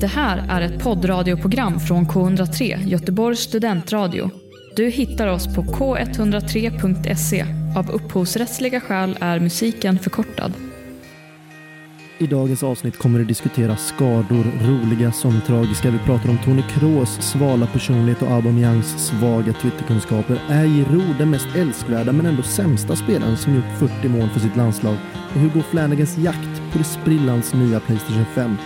Det här är ett poddradioprogram från K103, Göteborgs studentradio. Du hittar oss på k103.se. Av upphovsrättsliga skäl är musiken förkortad. I dagens avsnitt kommer det diskuteras skador, roliga som tragiska. Vi pratar om Tony Kroos svala personlighet och Aubameyangs svaga Twitterkunskaper. Är Giroud den mest älskvärda men ändå sämsta spelaren som gjort 40 mål för sitt landslag? Och hur går Flanagans jakt på det sprillans nya Playstation 5?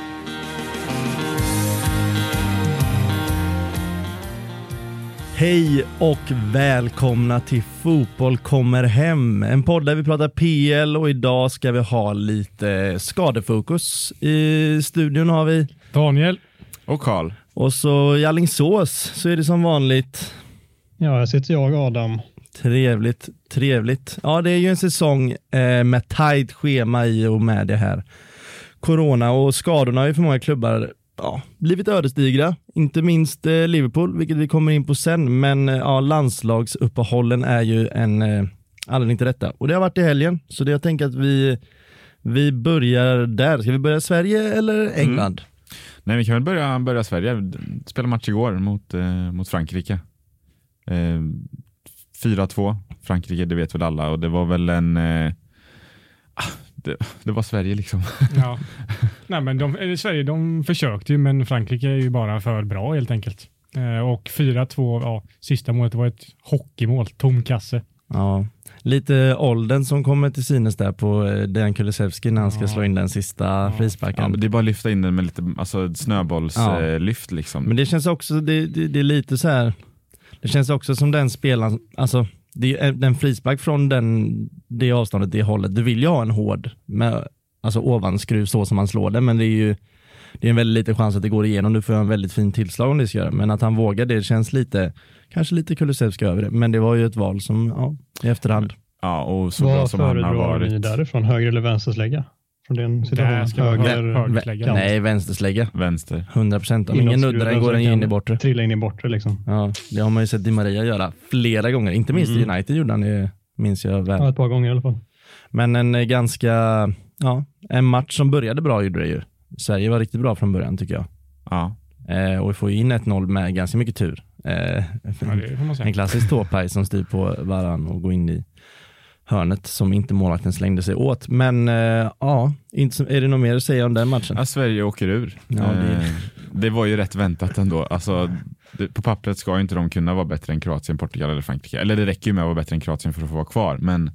Hej och välkomna till Fotboll kommer hem. En podd där vi pratar PL och idag ska vi ha lite skadefokus. I studion har vi Daniel. Och Karl. Och så i Alingsås så är det som vanligt. Ja, här sitter jag och Adam. Trevligt, trevligt. Ja, det är ju en säsong eh, med tajt schema i och med det här corona och skadorna har ju för många klubbar ja, blivit ödesdigra. Inte minst eh, Liverpool, vilket vi kommer in på sen. Men eh, ja, landslagsuppehållen är ju en eh, anledning till detta. Och det har varit i helgen, så det jag tänker att vi, vi börjar där. Ska vi börja Sverige eller England? Mm. Nej, vi kan väl börja, börja Sverige. Spela match igår mot, eh, mot Frankrike. Eh, 4-2 Frankrike, det vet väl alla och det var väl en eh, det, det, var Sverige liksom. Ja. Nej, men de, Sverige de försökte ju, men Frankrike är ju bara för bra helt enkelt. Eh, och 4-2, ja, sista målet var ett hockeymål, tom kasse. Ja, lite åldern som kommer till synes där på eh, Dejan Kulusevski när han ska ja. slå in den sista ja. frisparken. Ja, men det är bara att lyfta in den med lite alltså, snöbollslyft ja. liksom. Men det känns också, det, det, det, är lite så här, det känns också som den spelaren, alltså det är en frispark från den, det avståndet, det hållet. Du vill ju ha en hård, med, alltså ovanskruv så som man slår det, men det är ju det är en väldigt liten chans att det går igenom. Du får en väldigt fin tillslag om det ska göra, men att han vågar det känns lite, kanske lite Kulusevski över det, men det var ju ett val som, ja, i efterhand. Ja, och så bra som han har varit. Vad föredrar ni därifrån, höger eller vänsterslägga? Från den situationen? Höger, höger Nej, vänsterslägga. Vänster. 100 procent. Om ingen nuddar den går den in i bortre. Trilla in i bortre liksom. Ja, det har man ju sett Di Maria göra flera gånger. Inte minst mm. i United gjorde han det, minns jag väl. Ja, ett par gånger i alla fall. Men en eh, ganska, ja, en match som började bra gjorde det ju. Sverige var riktigt bra från början tycker jag. Ja. Eh, och vi får in 1-0 med ganska mycket tur. Eh, ja, en klassisk tåpaj som styr på varann och går in i hörnet som inte målvakten slängde sig åt. Men äh, ja, inte, är det något mer att säga om den matchen? Ja, Sverige åker ur. Ja, det... Eh, det... var ju rätt väntat ändå. Alltså, det, på pappret ska inte de kunna vara bättre än Kroatien, Portugal eller Frankrike. Eller det räcker ju med att vara bättre än Kroatien för att få vara kvar. Men,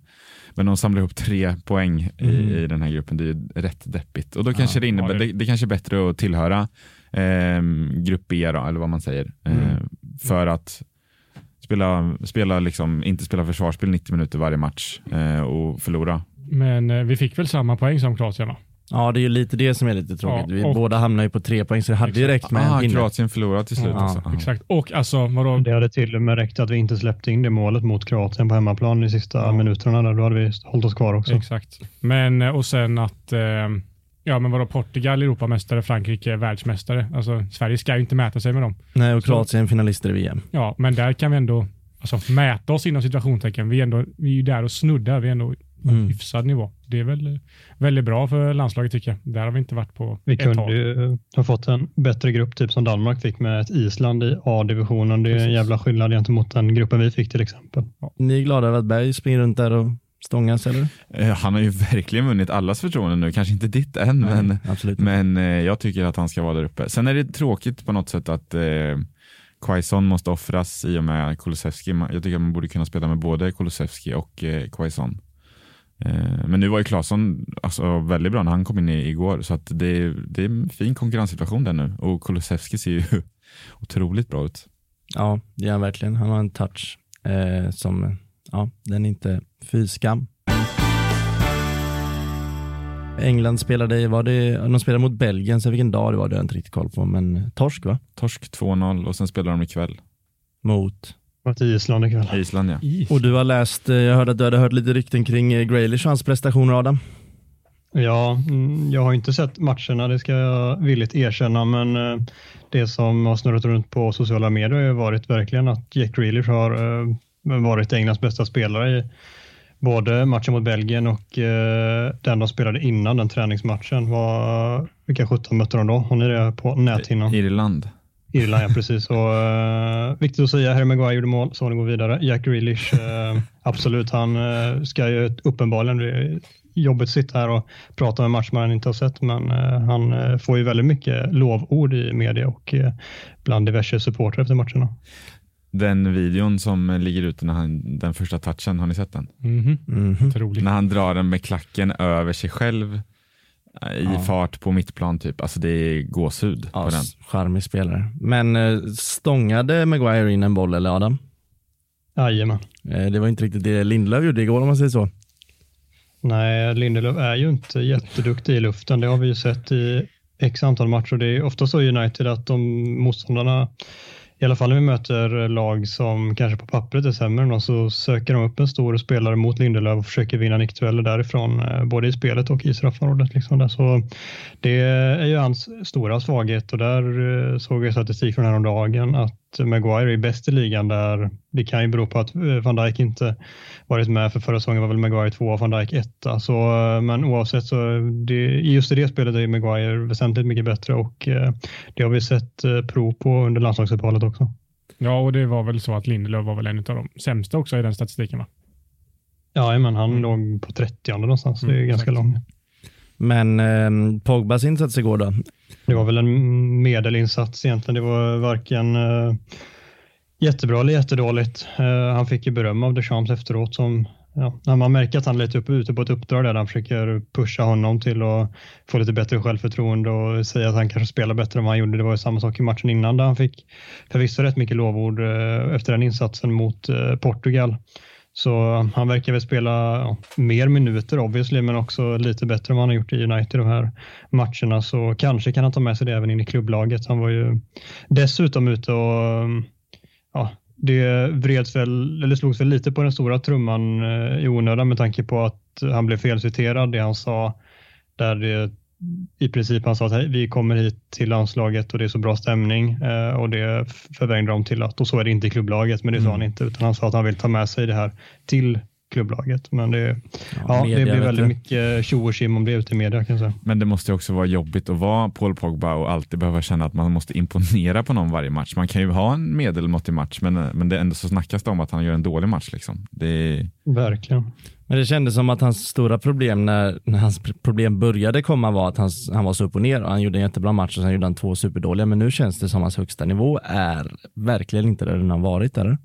men de samlar ihop tre poäng i, mm. i den här gruppen. Det är ju rätt deppigt. Och då kanske det innebär, det... det, kanske är bättre att tillhöra eh, grupp B då, eller vad man säger. Mm. Eh, för att spela, spela liksom, inte spela försvarsspel 90 minuter varje match eh, och förlora. Men eh, vi fick väl samma poäng som Kroatien va? Ja, det är ju lite det som är lite tråkigt. Ja, vi båda hamnar ju på tre poäng, så det hade exakt. ju räckt med ah, en pinne. Kroatien förlorade till slut ja, också. Exakt. Och alltså, vadå? Det hade till och med räckt att vi inte släppte in det målet mot Kroatien på hemmaplan i sista ja. minuterna. Där. Då hade vi hållit oss kvar också. Exakt. Men, eh, och sen att eh, Ja, men vadå Portugal Europamästare, Frankrike världsmästare. Alltså, Sverige ska ju inte mäta sig med dem. Nej, och Kroatien finalister i VM. Ja, men där kan vi ändå alltså, mäta oss inom situationstecken. Vi är, ändå, vi är ju där och snuddar. Vi är ändå på en mm. hyfsad nivå. Det är väl väldigt bra för landslaget tycker jag. Där har vi inte varit på Vi kunde ju ha fått en bättre grupp, typ som Danmark fick med ett Island i A-divisionen. Det är Precis. en jävla skillnad gentemot den gruppen vi fick till exempel. Ja. Ni är glada över att Berg springer runt där och stångas eller? Eh, han har ju verkligen vunnit allas förtroende nu, kanske inte ditt än, Nej, men, absolut. men eh, jag tycker att han ska vara där uppe. Sen är det tråkigt på något sätt att eh, Quaison måste offras i och med Kulusevski. Jag tycker att man borde kunna spela med både Kulusevski och eh, Quaison. Eh, men nu var ju Claesson alltså, väldigt bra när han kom in i, igår så att det, det är en fin konkurrenssituation där nu och Kulusevski ser ju otroligt bra ut. Ja, det gör han verkligen. Han har en touch eh, som, ja, den är inte fy skam. England spelade, var det, de spelade mot Belgien, så vilken dag det var det har jag inte riktigt koll på, men torsk va? Torsk 2-0 och sen spelar de ikväll. Mot? Mot Island ikväll. Island ja. Och du har läst, eh, jag hörde att du hade hört lite rykten kring eh, Graylish och hans prestationer Adam. Ja, mm, jag har inte sett matcherna, det ska jag villigt erkänna, men eh, det som har snurrat runt på sociala medier har varit verkligen att Jack Grealish har varit Englands bästa spelare i både matchen mot Belgien och eh, den de spelade innan den träningsmatchen. Var, vilka 17 mötte de då? Har ni det på näthinnan? Irland. Irland, ja precis. Och, uh, viktigt att säga, Harry Maguire gjorde mål, så han går vidare. Jack Grealish, uh, absolut, han uh, ska ju uppenbarligen, det jobbigt sitta här och prata om en match man inte har sett, men han får ju väldigt mycket lovord i media och bland diverse supportrar efter matcherna. Den videon som ligger ute när han, den första touchen, har ni sett den? Mm -hmm. Mm -hmm. När han drar den med klacken över sig själv i ja. fart på mittplan typ. Alltså det är gåshud ja, på den. Charmig spelare. Men eh, stångade Maguire in en boll eller Adam? Jajamän. Eh, det var inte riktigt det Lindelöf gjorde igår om man säger så. Nej, Lindelöf är ju inte jätteduktig i luften. Det har vi ju sett i x antal matcher. Det är ofta så i United att de motståndarna i alla fall när vi möter lag som kanske på pappret är sämre än så söker de upp en stor spelare mot Lindelöf och försöker vinna nickdueller därifrån, eh, både i spelet och i straffområdet. Liksom Så det är ju hans stora svaghet och där eh, såg jag statistik från häromdagen att Maguire är bäst i ligan där. Det kan ju bero på att eh, van Dijk inte varit med för förra säsongen var väl Maguire två och van Dijk etta. Så, men oavsett så det, just i det spelet är Maguire väsentligt mycket bättre och det har vi sett prov på under landslagsuppehållet också. Ja, och det var väl så att Lindelöf var väl en av de sämsta också i den statistiken va? Ja, men han mm. låg på 30 någonstans. Mm, det är mm, ganska långt. Men eh, Pogbas insats igår då? Det var väl en medelinsats egentligen. Det var varken eh, jättebra eller jättedåligt. Eh, han fick ju beröm av Deschamps efteråt som Ja, man märker att han är lite upp, ute på ett uppdrag där han försöker pusha honom till att få lite bättre självförtroende och säga att han kanske spelar bättre än vad han gjorde. Det var ju samma sak i matchen innan där han fick förvisso rätt mycket lovord eh, efter den insatsen mot eh, Portugal. Så han verkar väl spela ja, mer minuter obviously, men också lite bättre än vad han har gjort i United de här matcherna. Så kanske kan han ta med sig det även in i klubblaget. Han var ju dessutom ute och ja, det vreds väl, eller slogs väl lite på den stora trumman eh, i onödan med tanke på att han blev felciterad det han sa. Där det i princip han sa att vi kommer hit till landslaget och det är så bra stämning eh, och det förvängde de till att och så är det inte i klubblaget men det sa mm. han inte utan han sa att han vill ta med sig det här till klubblaget. Men det, ja, ja media, det blir väldigt mycket tjo och om det ute i media. Kan säga. Men det måste också vara jobbigt att vara Paul Pogba och alltid behöva känna att man måste imponera på någon varje match. Man kan ju ha en medelmåttig match men, men det ändå så snackas det om att han gör en dålig match. Liksom. Det... Verkligen. Men det kändes som att hans stora problem när, när hans problem började komma var att han, han var så upp och ner och han gjorde en jättebra match och sen gjorde han två superdåliga. Men nu känns det som att hans högsta nivå är verkligen inte där den har varit. Eller?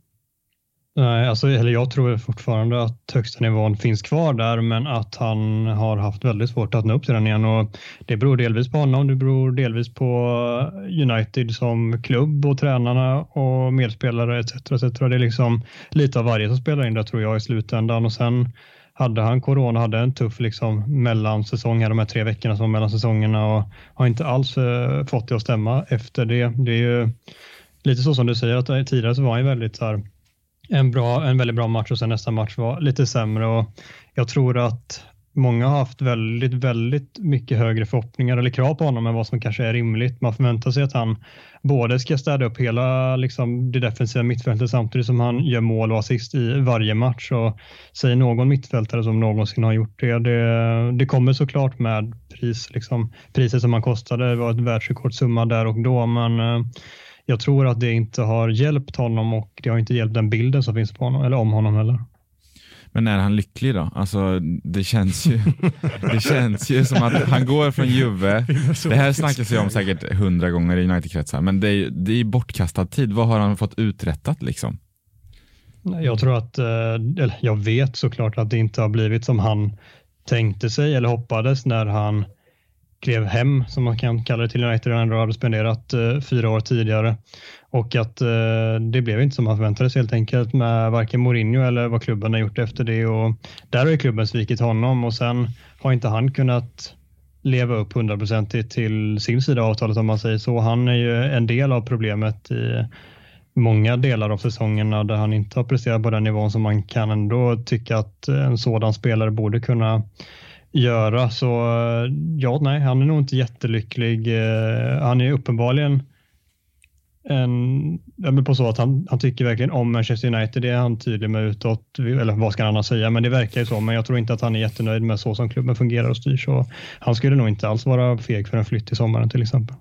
Nej, alltså, eller jag tror fortfarande att högsta nivån finns kvar där, men att han har haft väldigt svårt att nå upp till den igen. Och det beror delvis på honom, det beror delvis på United som klubb och tränarna och medspelare etc. etc. Det är liksom lite av varje som spelar in där tror jag i slutändan. Och sen hade han corona, hade en tuff liksom mellansäsong här de här tre veckorna som var mellan säsongerna och har inte alls eh, fått det att stämma efter det. Det är ju lite så som du säger att tidigare så var han väldigt så här en, bra, en väldigt bra match och sen nästa match var lite sämre. Och jag tror att många har haft väldigt, väldigt mycket högre förhoppningar eller krav på honom än vad som kanske är rimligt. Man förväntar sig att han både ska städa upp hela liksom, det defensiva mittfältet samtidigt som han gör mål och assist i varje match. Och säger någon mittfältare som någonsin har gjort det, det, det kommer såklart med pris. Liksom, priset som han kostade var ett världsrekordsumma där och då, men eh, jag tror att det inte har hjälpt honom och det har inte hjälpt den bilden som finns på honom eller om honom heller. Men är han lycklig då? Alltså, det, känns ju, det känns ju som att han går från Juve. Det här snackas ju om säkert hundra gånger i United-kretsar, men det är, det är bortkastad tid. Vad har han fått uträttat liksom? Jag tror att, eh, eller jag vet såklart att det inte har blivit som han tänkte sig eller hoppades när han klev hem, som man kan kalla det till United, han ändå hade spenderat eh, fyra år tidigare. Och att eh, det blev inte som man förväntade sig helt enkelt med varken Mourinho eller vad klubben har gjort efter det. Och där har ju klubben svikit honom och sen har inte han kunnat leva upp hundraprocentigt till sin sida av avtalet om man säger så. Han är ju en del av problemet i många delar av säsongerna där han inte har presterat på den nivån som man kan ändå tycka att en sådan spelare borde kunna göra. Så eh, ja, nej, han är nog inte jättelycklig. Eh, han är uppenbarligen en, på så att han, han tycker verkligen om Manchester United. Det är han tydlig med utåt, eller vad ska han annars säga, men det verkar ju så. Men jag tror inte att han är jättenöjd med så som klubben fungerar och styrs. Så han skulle nog inte alls vara feg för en flytt i sommaren till exempel.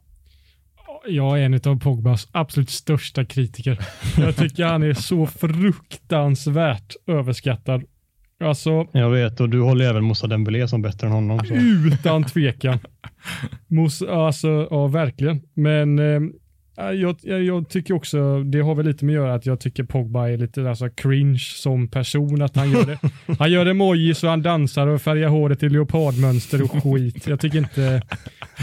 Jag är en av Pogbas absolut största kritiker. Jag tycker han är så fruktansvärt överskattad. Alltså, jag vet och du håller även Moussa Dembélé som bättre än honom. Så. Utan tvekan. Moussa, alltså, ja, verkligen. Men eh, jag, jag, jag, tycker också, det har väl lite med att göra att jag tycker Pogba är lite alltså, cringe som person. Att han gör det. Han gör emojis och han dansar och färgar håret i leopardmönster och skit. Jag tycker inte,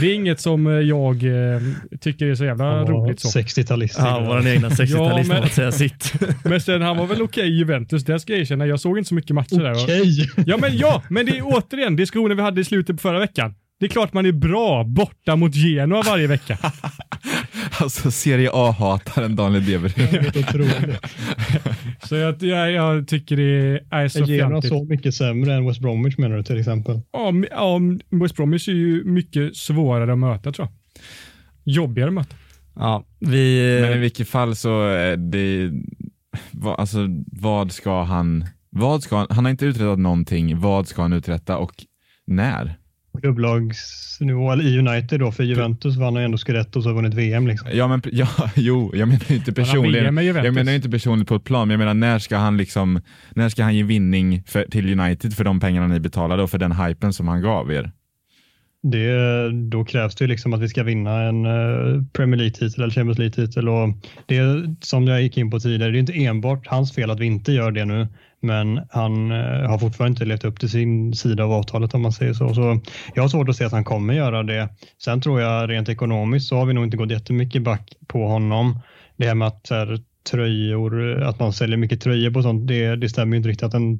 det är inget som jag eh, tycker är så jävla han roligt. 60-talist. Ja, vår egna 60-talist ja, att säga sitt. Men sen han var väl okej okay i Juventus, det ska jag erkänna. Jag såg inte så mycket matcher där. Okej. Okay. Ja, men ja, men det är återigen diskussionen vi hade i slutet på förra veckan. Det är klart man är bra borta mot Genoa varje vecka. alltså Serie A-hataren Daniel Deveryd. så jag, jag, jag, tycker det är så. Är Genoa så mycket sämre än West Bromwich menar du till exempel? Ja, ja, West Bromwich är ju mycket svårare att möta tror jag. Jobbigare att möta. Ja, vi... Men i vilket fall så är det, alltså vad ska han, vad ska han, han har inte uträttat någonting, vad ska han uträtta och när? Klubblagsnivå, eller i United då, för Juventus vann han ändå Scudetto och så vunnit VM. Liksom. Ja, men, ja, jo, jag menar inte personligen. Jag menar inte personligt på ett plan, men jag menar när ska han liksom, när ska han ge vinning för, till United för de pengarna ni betalade och för den hypen som han gav er? Det, då krävs det liksom att vi ska vinna en uh, Premier League-titel eller Champions League-titel. Och det som jag gick in på tidigare, det är inte enbart hans fel att vi inte gör det nu. Men han eh, har fortfarande inte levt upp till sin sida av avtalet om man säger så. Så jag har svårt att se att han kommer göra det. Sen tror jag rent ekonomiskt så har vi nog inte gått jättemycket back på honom. Det här med att här, tröjor, att man säljer mycket tröjor på sånt, det, det stämmer inte riktigt att en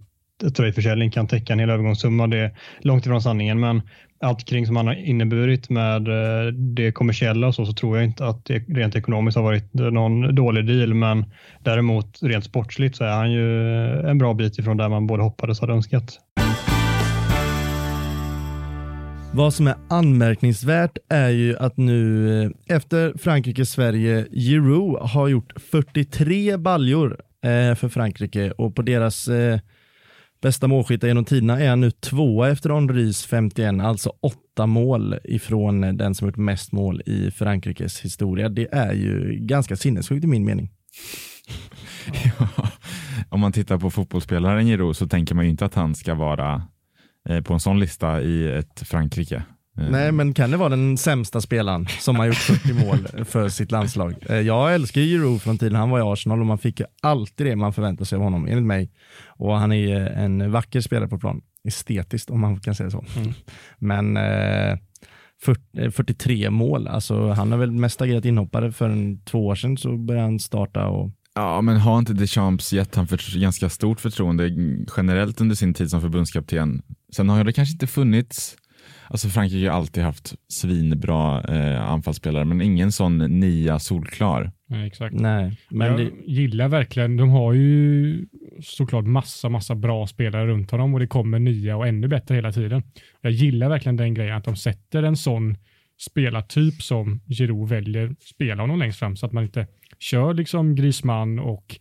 tröjförsäljning kan täcka en hel övergångssumma. Det är långt ifrån sanningen, men allt kring som han har inneburit med eh, det kommersiella och så, så tror jag inte att det rent ekonomiskt har varit eh, någon dålig deal. Men däremot rent sportsligt så är han ju eh, en bra bit ifrån där man både hoppades och hade önskat. Vad som är anmärkningsvärt är ju att nu efter Frankrike-Sverige, Giroud har gjort 43 baljor för Frankrike och på deras Bästa målskyttar genom tiderna är han nu tvåa efter Henrys 51, alltså åtta mål ifrån den som gjort mest mål i Frankrikes historia. Det är ju ganska sinnessjukt i min mening. ja, om man tittar på fotbollsspelaren Giroud så tänker man ju inte att han ska vara eh, på en sån lista i ett Frankrike. Eh. Nej, men kan det vara den sämsta spelaren som har gjort 40 mål för sitt landslag? Eh, jag älskar Giroud från tiden han var i Arsenal och man fick ju alltid det man förväntade sig av honom, enligt mig. Och han är en vacker spelare på plan, estetiskt om man kan säga så. Mm. Men eh, 40, 43 eh, mål, alltså han har väl mest agerat inhoppare för en två år sedan så började han starta och Ja, men har inte Deschamps gett han för, ganska stort förtroende generellt under sin tid som förbundskapten? Sen har det kanske inte funnits Alltså Frankrike har alltid haft svinbra eh, anfallsspelare, men ingen sån nia solklar. Nej, exakt. Nej, men jag det... gillar verkligen, de har ju såklart massa, massa bra spelare runt honom och det kommer nya och ännu bättre hela tiden. Jag gillar verkligen den grejen att de sätter en sån spelartyp som Giroud väljer spela honom längst fram så att man inte kör liksom Griezmann och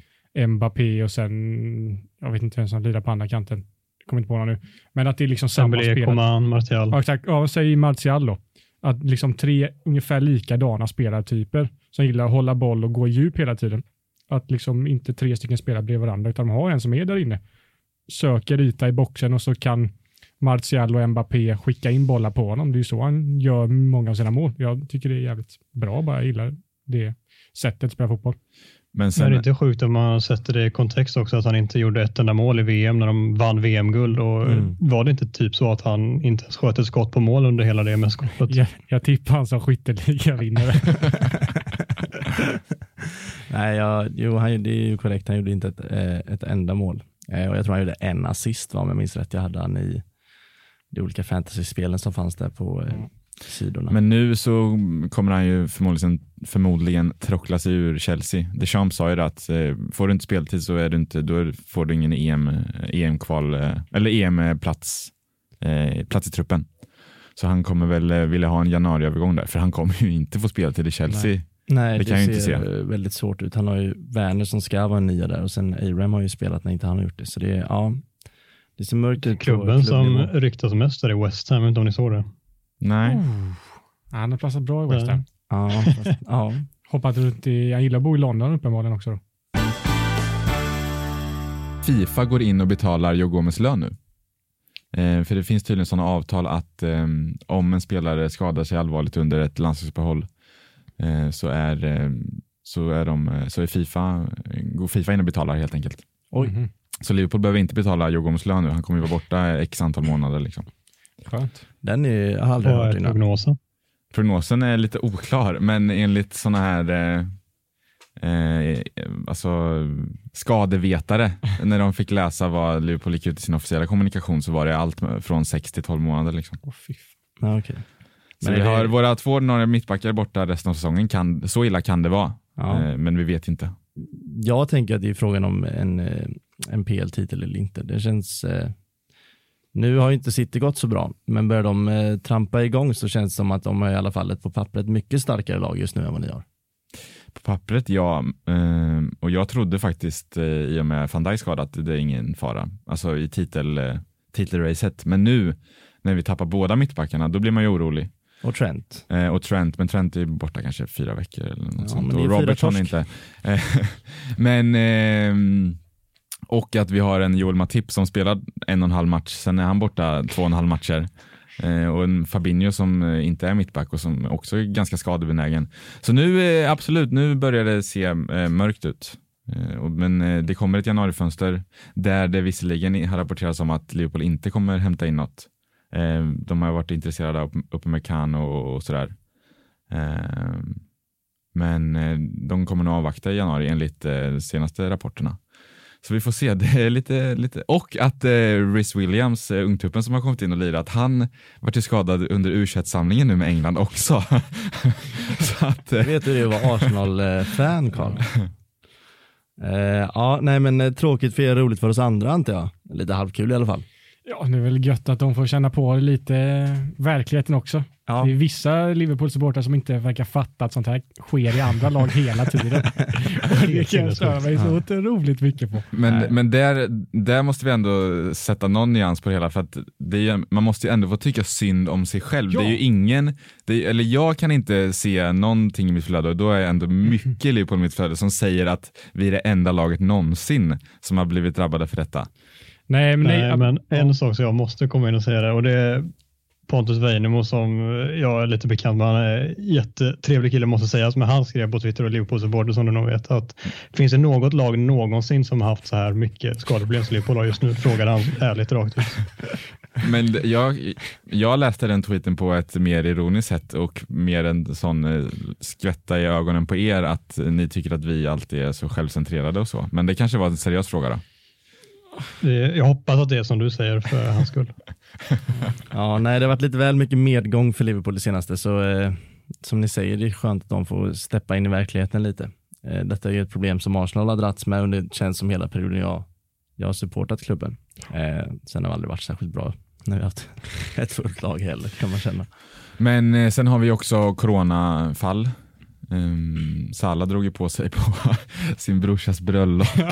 Mbappé och sen, jag vet inte vem som lirar på andra kanten kommer inte på någon nu. Men att det är liksom samma spelare. Coman, Martial. Ja, exakt. Ja, säg Martial då. Att liksom tre ungefär likadana spelartyper som gillar att hålla boll och gå djup hela tiden. Att liksom inte tre stycken spelar bredvid varandra, utan de har en som är där inne. Söker yta i boxen och så kan Martial och Mbappé skicka in bollar på honom. Det är ju så han gör många av sina mål. Jag tycker det är jävligt bra, bara jag gillar det sättet att spela fotboll. Men sen... är det inte sjukt om man sätter det i kontext också att han inte gjorde ett enda mål i VM när de vann VM-guld och mm. var det inte typ så att han inte ens sköt ett skott på mål under hela det mästerskapet? Jag, jag tippar han som skytteligavinnare. Nej, jag, jo, han, det är ju korrekt. Han gjorde inte ett, eh, ett enda mål. Eh, och jag tror han gjorde en assist, om jag minns rätt. Jag hade han i de olika fantasy-spelen som fanns där på eh, mm sidorna. Men nu så kommer han ju förmodligen, förmodligen trockla sig ur Chelsea. Deschamps sa ju det att eh, får du inte speltid så är du inte, då får du ingen EM, EM-kval eh, eller EM-plats eh, plats i truppen. Så han kommer väl vilja ha en januariövergång där, för han kommer ju inte få speltid i Chelsea. Nej, det kan jag inte se. väldigt svårt ut. Han har ju Werner som ska vara en nia där och sen Abraham har ju spelat när inte han har gjort det. Så det är, ja, det ser mörkt ut. Klubben som ryktas mest är West Ham, jag vet inte om ni såg det? Nej. Oh. Han har platsat bra i West Ham. Ja, ja. Hoppat runt i, jag gillar att bo i London uppenbarligen också. Då. Fifa går in och betalar Joe Gomes lön nu. Eh, för det finns tydligen sådana avtal att eh, om en spelare skadar sig allvarligt under ett landslagsuppehåll eh, så, är, eh, så, är de, eh, så är Fifa, går Fifa in och betalar helt enkelt. Oj. Mm -hmm. Så Liverpool behöver inte betala Joe Gomes lön nu. Han kommer ju vara borta x antal månader. Liksom. Skönt. Den är, jag har aldrig Vad är prognosen? Prognosen är lite oklar, men enligt sådana här eh, eh, alltså, skadevetare, när de fick läsa vad Liverpool gick ut i sin officiella kommunikation så var det allt från 6 till 12 månader. Liksom. Oh, ah, okay. Så vi har våra två ordinarie mittbackar borta resten av säsongen. Kan, så illa kan det vara, ja. eh, men vi vet inte. Jag tänker att det är frågan om en, eh, en PL-titel eller inte. Det känns eh, nu har inte City gått så bra, men börjar de eh, trampa igång så känns det som att de har i alla fall ett på pappret mycket starkare lag just nu än vad ni har. På pappret ja, eh, och jag trodde faktiskt eh, i och med van Dijk skada att det är ingen fara, alltså i titel, eh, titelracet. Men nu när vi tappar båda mittbackarna, då blir man ju orolig. Och Trent. Eh, och Trent, men Trent är borta kanske fyra veckor eller något ja, sånt. Och Robertson inte. Men eh, och att vi har en Joel Matip som spelar en och en halv match, sen är han borta två och en halv matcher. Eh, och en Fabinho som eh, inte är mittback och som också är ganska skadebenägen. Så nu eh, absolut, nu börjar det se eh, mörkt ut. Eh, men eh, det kommer ett januarifönster där det visserligen har rapporterats om att Liverpool inte kommer hämta in något. de har varit intresserade av uppe med Kahn och sådär. men de kommer nog avvakta i januari enligt de senaste rapporterna. Så vi får se. Det är lite, lite... Och att eh, Rhys Williams, eh, ungtuppen som har kommit in och lirat, han var skadad under u samlingen nu med England också. så att, eh... Vet du det att vara Arsenal-fan Karl? eh, ja, nej men eh, tråkigt för er, roligt för oss andra antar jag. Lite halvkul i alla fall. Ja, det är väl gött att de får känna på lite verkligheten också. Ja. Det är vissa Liverpool-supportrar som inte verkar fatta att sånt här sker i andra lag hela tiden. det kan jag störa mig så otroligt mycket på. Men, men där, där måste vi ändå sätta någon nyans på det hela för att det är, man måste ju ändå få tycka synd om sig själv. Ja. Det är ju ingen, är, eller jag kan inte se någonting i mitt flöde och då är ändå mycket Liverpool i mitt flöde som säger att vi är det enda laget någonsin som har blivit drabbade för detta. Nej, men, nej, men en sak som jag måste komma in och säga det och det är Pontus Weinemo som jag är lite bekant med. Han är jättetrevlig kille måste sägas, men han skrev på Twitter och Liverpool-supporter som du nog vet att finns det något lag någonsin som haft så här mycket skadeproblem som Liverpool har just nu? Frågade han ärligt rakt ut. Men jag, jag läste den tweeten på ett mer ironiskt sätt och mer en sån eh, skvätta i ögonen på er att ni tycker att vi alltid är så självcentrerade och så. Men det kanske var en seriös fråga då? Jag hoppas att det är som du säger för hans skull. ja, nej, det har varit lite väl mycket medgång för Liverpool det senaste, så eh, som ni säger, det är skönt att de får steppa in i verkligheten lite. Eh, detta är ju ett problem som Arsenal har dragits med det känns som hela perioden jag, jag har supportat klubben. Eh, sen har det aldrig varit särskilt bra när vi har haft ett fullt lag heller kan man känna. Men eh, sen har vi också coronafall Um, Salla drog ju på sig på sin brorsas bröllop. uh,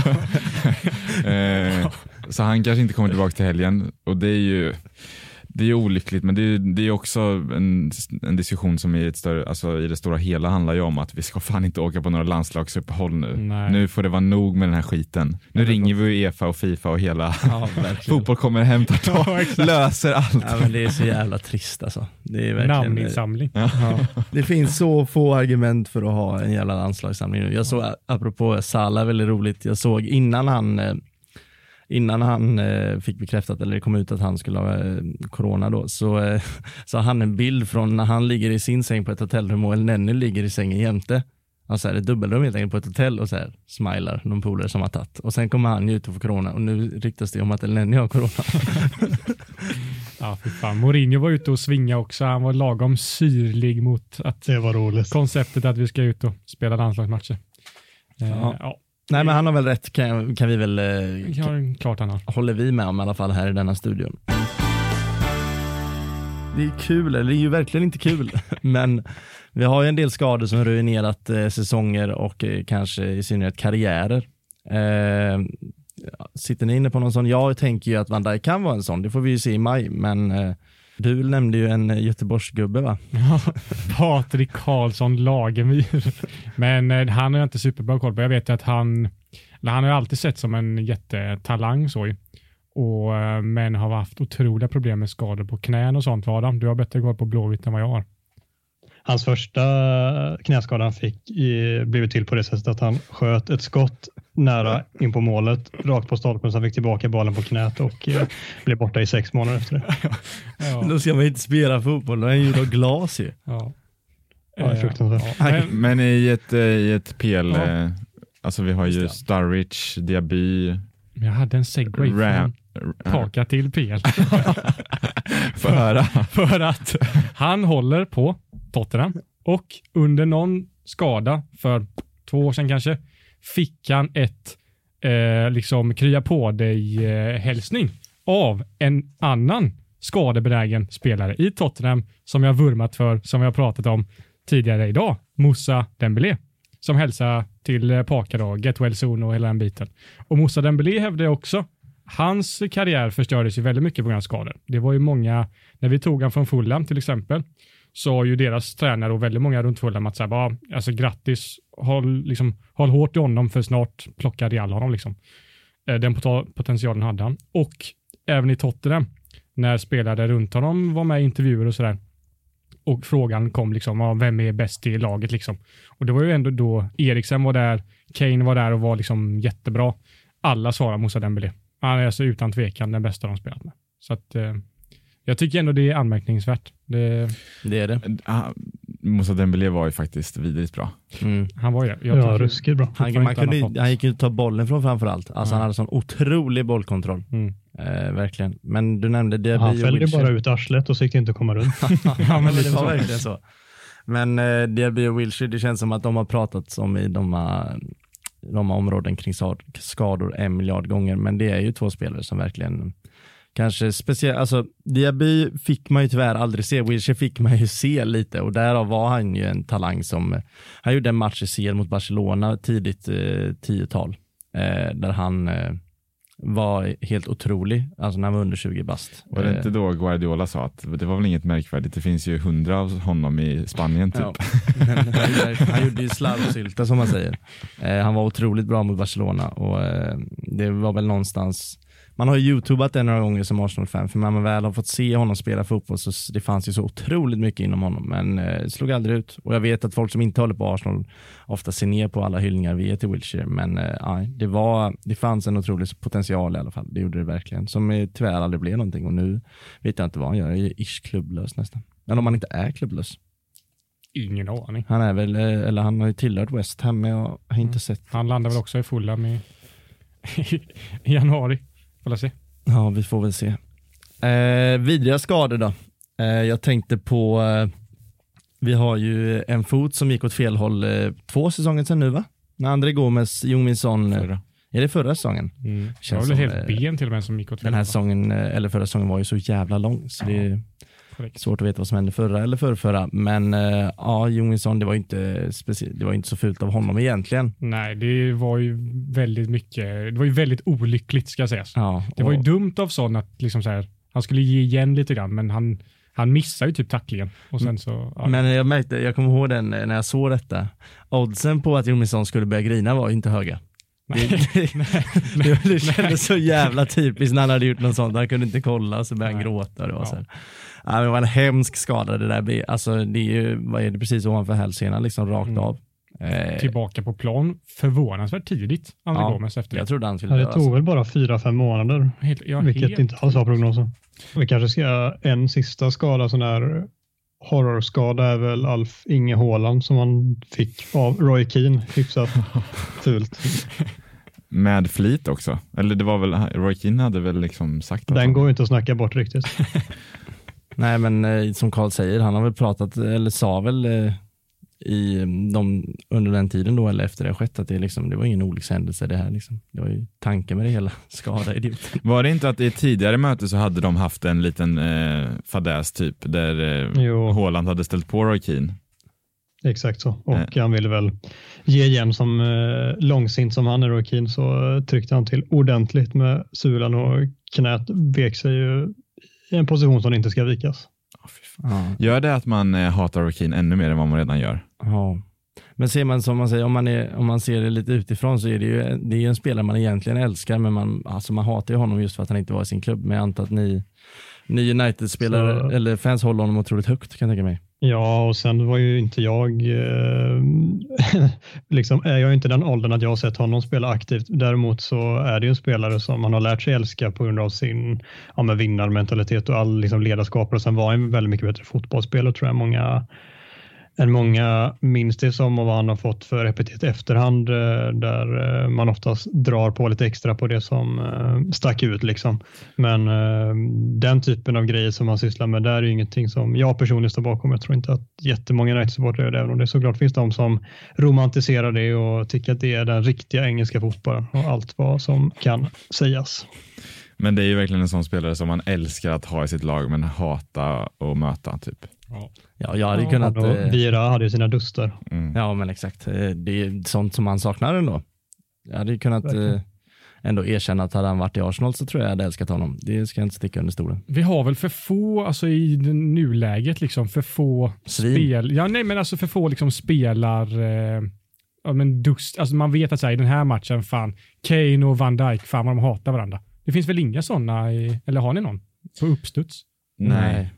så han kanske inte kommer tillbaka till helgen och det är ju det är olyckligt, men det är, det är också en, en diskussion som i, ett större, alltså i det stora hela handlar ju om att vi ska fan inte åka på några landslagsuppehåll nu. Nej. Nu får det vara nog med den här skiten. Nu ringer vi Uefa och Fifa och hela ja, fotboll kommer hem, tar ja, löser allt. Ja, men det är så jävla trist alltså. Det är verkligen, Namninsamling. Ja. Det finns så få argument för att ha en jävla landslagssamling nu. Jag såg, apropå Salah, väldigt roligt, jag såg innan han eh, innan han eh, fick bekräftat, eller det kom ut att han skulle ha eh, corona då, så, eh, så har han en bild från när han ligger i sin säng på ett hotellrum och Nenny ligger i sängen jämte. Alltså ett dubbelrum helt enkelt på ett hotell och så här smilar någon polare som har tagit. Och sen kommer han ut och får corona och nu ryktas det om att El Nenny har corona. ja, för fan. Mourinho var ute och svinga också. Han var lagom syrlig mot att det var roligt. konceptet att vi ska ut och spela landslagsmatcher. Ja. Eh, ja. Nej men han har väl rätt kan, kan vi väl, eh, ja, klart han har. håller vi med om i alla fall här i denna studion. det är kul, eller det är ju verkligen inte kul, men vi har ju en del skador som ruinerat eh, säsonger och eh, kanske i synnerhet karriärer. Eh, sitter ni inne på någon sån? Jag tänker ju att Van Dijk kan vara en sån, det får vi ju se i maj, men eh, du nämnde ju en Göteborgsgubbe va? Ja, Patrik Karlsson Lagemyr. Men eh, han har jag inte superbra koll på. Jag vet att han, han har alltid sett som en jättetalang så och, eh, men har haft otroliga problem med skador på knän och sånt. Adam, du har bättre koll på Blåvitt än vad jag har. Hans första knäskada han fick blev till på det sättet att han sköt ett skott nära in på målet, rakt på stolpen, så han fick tillbaka bollen på knät och eh, blev borta i sex månader efter det. ja. Då ska man inte spela fotboll, då är han gjord av glas ju. Ja. Ja, fruktansvärt. Ja. Men, i ett, eh, i ett PL, ja. Eh, alltså vi har ju Starwich, Diaby. Jag hade en segway från Paka till PL. Få höra. För att han håller på Tottenham och under någon skada för två år sedan kanske fick han ett eh, liksom krya på dig eh, hälsning av en annan skadebenägen spelare i Tottenham som jag vurmat för, som vi har pratat om tidigare idag, Moussa Dembélé, som hälsar till eh, Paka då, get well soon och hela den biten. Och Moussa Dembélé hävdade också hans karriär förstördes ju väldigt mycket på grund av skador. Det var ju många, när vi tog han från Fulham till exempel, så har ju deras tränare och väldigt många runt Fulham att säga, bara, alltså grattis, håll, liksom, håll hårt i honom för snart plockar Real honom. Liksom. Eh, den potentialen hade han. Och även i Tottenham, när spelare runt honom var med i intervjuer och sådär, och frågan kom liksom, vem är bäst i laget liksom. Och det var ju ändå då Eriksen var där, Kane var där och var liksom jättebra. Alla svarade Moussa Dembélé. Han är alltså utan tvekan den bästa de spelat med. Så att, eh, jag tycker ändå det är anmärkningsvärt. Det, det är det. Ah, Moussa Dembélé var ju faktiskt vidrigt bra. Mm. Han var ju det. ja, ruskigt bra. Han, man kunde, han gick ju ta bollen från framförallt. Alltså mm. han hade sån otrolig bollkontroll. Mm. Eh, verkligen. Men du nämnde Diaby Han fällde bara ut arslet och så gick det inte att komma runt. ja, men det var verkligen så. Men eh, Diaby och Wilshire, det känns som att de har pratat om i de de områden kring skador en miljard gånger, men det är ju två spelare som verkligen kanske speciellt, alltså Diaby fick man ju tyvärr aldrig se, Wilshere fick man ju se lite och därav var han ju en talang som, han gjorde en match i CL mot Barcelona tidigt eh, 10-tal, eh, där han eh, var helt otrolig, alltså när han var under 20 bast. Var det inte då Guardiola sa att det var väl inget märkvärdigt, det finns ju hundra av honom i Spanien typ. Ja, han, gjorde ju slarvsylta som man säger. Eh, han var otroligt bra mot Barcelona och eh, det var väl någonstans man har youtubat det några gånger som Arsenal-fan, för när man väl har fått se honom spela fotboll så det fanns ju så otroligt mycket inom honom, men eh, slog aldrig ut. Och jag vet att folk som inte håller på Arsenal ofta ser ner på alla hyllningar vi ger till Wilshire, men eh, det, var, det fanns en otrolig potential i alla fall. Det gjorde det verkligen, som eh, tyvärr aldrig blev någonting och nu vet jag inte vad han gör. Han är ish klubblös nästan. Eller om han inte är klubblös. Ingen aning. Han är väl, eh, eller han har ju tillhört West Ham, men jag har inte mm. sett. Han landar väl också i Fulham i, i januari. Får se. Ja, vi får väl se. Eh, vidriga skador då. Eh, jag tänkte på, eh, vi har ju en fot som gick åt fel håll eh, två säsonger sedan nu va? När André Gomes, Jung Son, eh, är det förra säsongen? Mm. Det var väl helt eh, ben till och med som gick åt fel Den här säsongen, eller förra säsongen var ju så jävla lång så ja. det Korrekt. Svårt att veta vad som hände förra eller förrförra. Men uh, ja, Johansson, det var inte det var inte så fult av honom egentligen. Nej, det var ju väldigt mycket, det var ju väldigt olyckligt ska sägas. Ja, det var ju dumt av Son att liksom så här, han skulle ge igen lite grann, men han, han missar ju typ tacklingen. Och sen så, ja. Men jag märkte, jag kommer ihåg den när jag såg detta. Oddsen på att Johansson skulle börja grina var inte höga. Nej, det, nej, det, det kändes så jävla typiskt när han hade gjort något sånt. Han kunde inte kolla så började han gråta. Det var, ja. så här. Ja, det var en hemsk skada det där. Alltså, det är ju, vad är det, precis ovanför hälsenan, liksom rakt mm. av. Eh, Tillbaka på plan förvånansvärt tidigt, André ja, Gomes efter det. Jag trodde han skulle ja, Det tog alltså. väl bara fyra, fem månader, helt, ja, vilket helt. inte alls var prognosen. Vi kanske ska göra en sista skada, sån där horrorskada är väl Alf Inge Håland som han fick av Roy Keane, hyfsat fult. Med flit också? Eller det var väl, Roy Keane hade väl liksom sagt Den han... går inte att snacka bort riktigt. Nej, men eh, som Karl säger, han har väl pratat, eller sa väl eh, i de, under den tiden då eller efter det skett att det, liksom, det var ingen olyckshändelse det här. Liksom. Det var ju tanken med det hela. Skada idioten. Var det inte att i tidigare möte så hade de haft en liten eh, fadäs typ där eh, Håland hade ställt på Roy Keane? Exakt så. Och äh. han ville väl ge igen som eh, långsint som han är Roy Keane så tryckte han till ordentligt med sulan och knät vek sig ju i en position som inte ska vikas. Ja. Gör det att man eh, hatar Rokin ännu mer än vad man redan gör? Ja. Men ser man som man säger, om man, är, om man ser det lite utifrån så är det ju det är en spelare man egentligen älskar, men man, alltså man hatar ju honom just för att han inte var i sin klubb. Men jag antar att ni, ni United-spelare eller fans håller honom otroligt högt kan jag tänka mig. Ja, och sen var ju inte jag, eh, liksom är jag inte den åldern att jag har sett honom spela aktivt. Däremot så är det ju en spelare som man har lärt sig älska på grund av sin ja, vinnarmentalitet och all liksom, ledarskap och sen var han väldigt mycket bättre fotbollsspelare tror jag många än många minns det som och vad han har fått för epitet efterhand eh, där eh, man oftast drar på lite extra på det som eh, stack ut. Liksom. Men den typen av grejer som han sysslar med, där är ingenting som jag personligen står bakom. Jag tror inte att jättemånga United-supportrar gör det, även om det såklart finns de som romantiserar det och tycker att det är den riktiga engelska fotbollen och allt vad som kan sägas. Men det är ju verkligen en sån spelare som man älskar att ha i sitt lag men hata och möta typ. Ja. Ja, jag hade ja, kunnat... Eh, Vira hade ju sina duster. Mm. Ja, men exakt. Eh, det är sånt som man saknar ändå. Jag hade kunnat eh, ändå erkänna att hade han varit i Arsenal så tror jag jag hade älskat honom. Det ska jag inte sticka under stolen. Vi har väl för få, alltså i nuläget, liksom för få Svin. spel. Ja, nej, men alltså för få liksom spelar eh, ja, men dust. Alltså man vet att så här, i den här matchen, fan, Kane och Van Dijk, fan vad de hatar varandra. Det finns väl inga sådana, eller har ni någon? På uppstuds? Nej. Nej,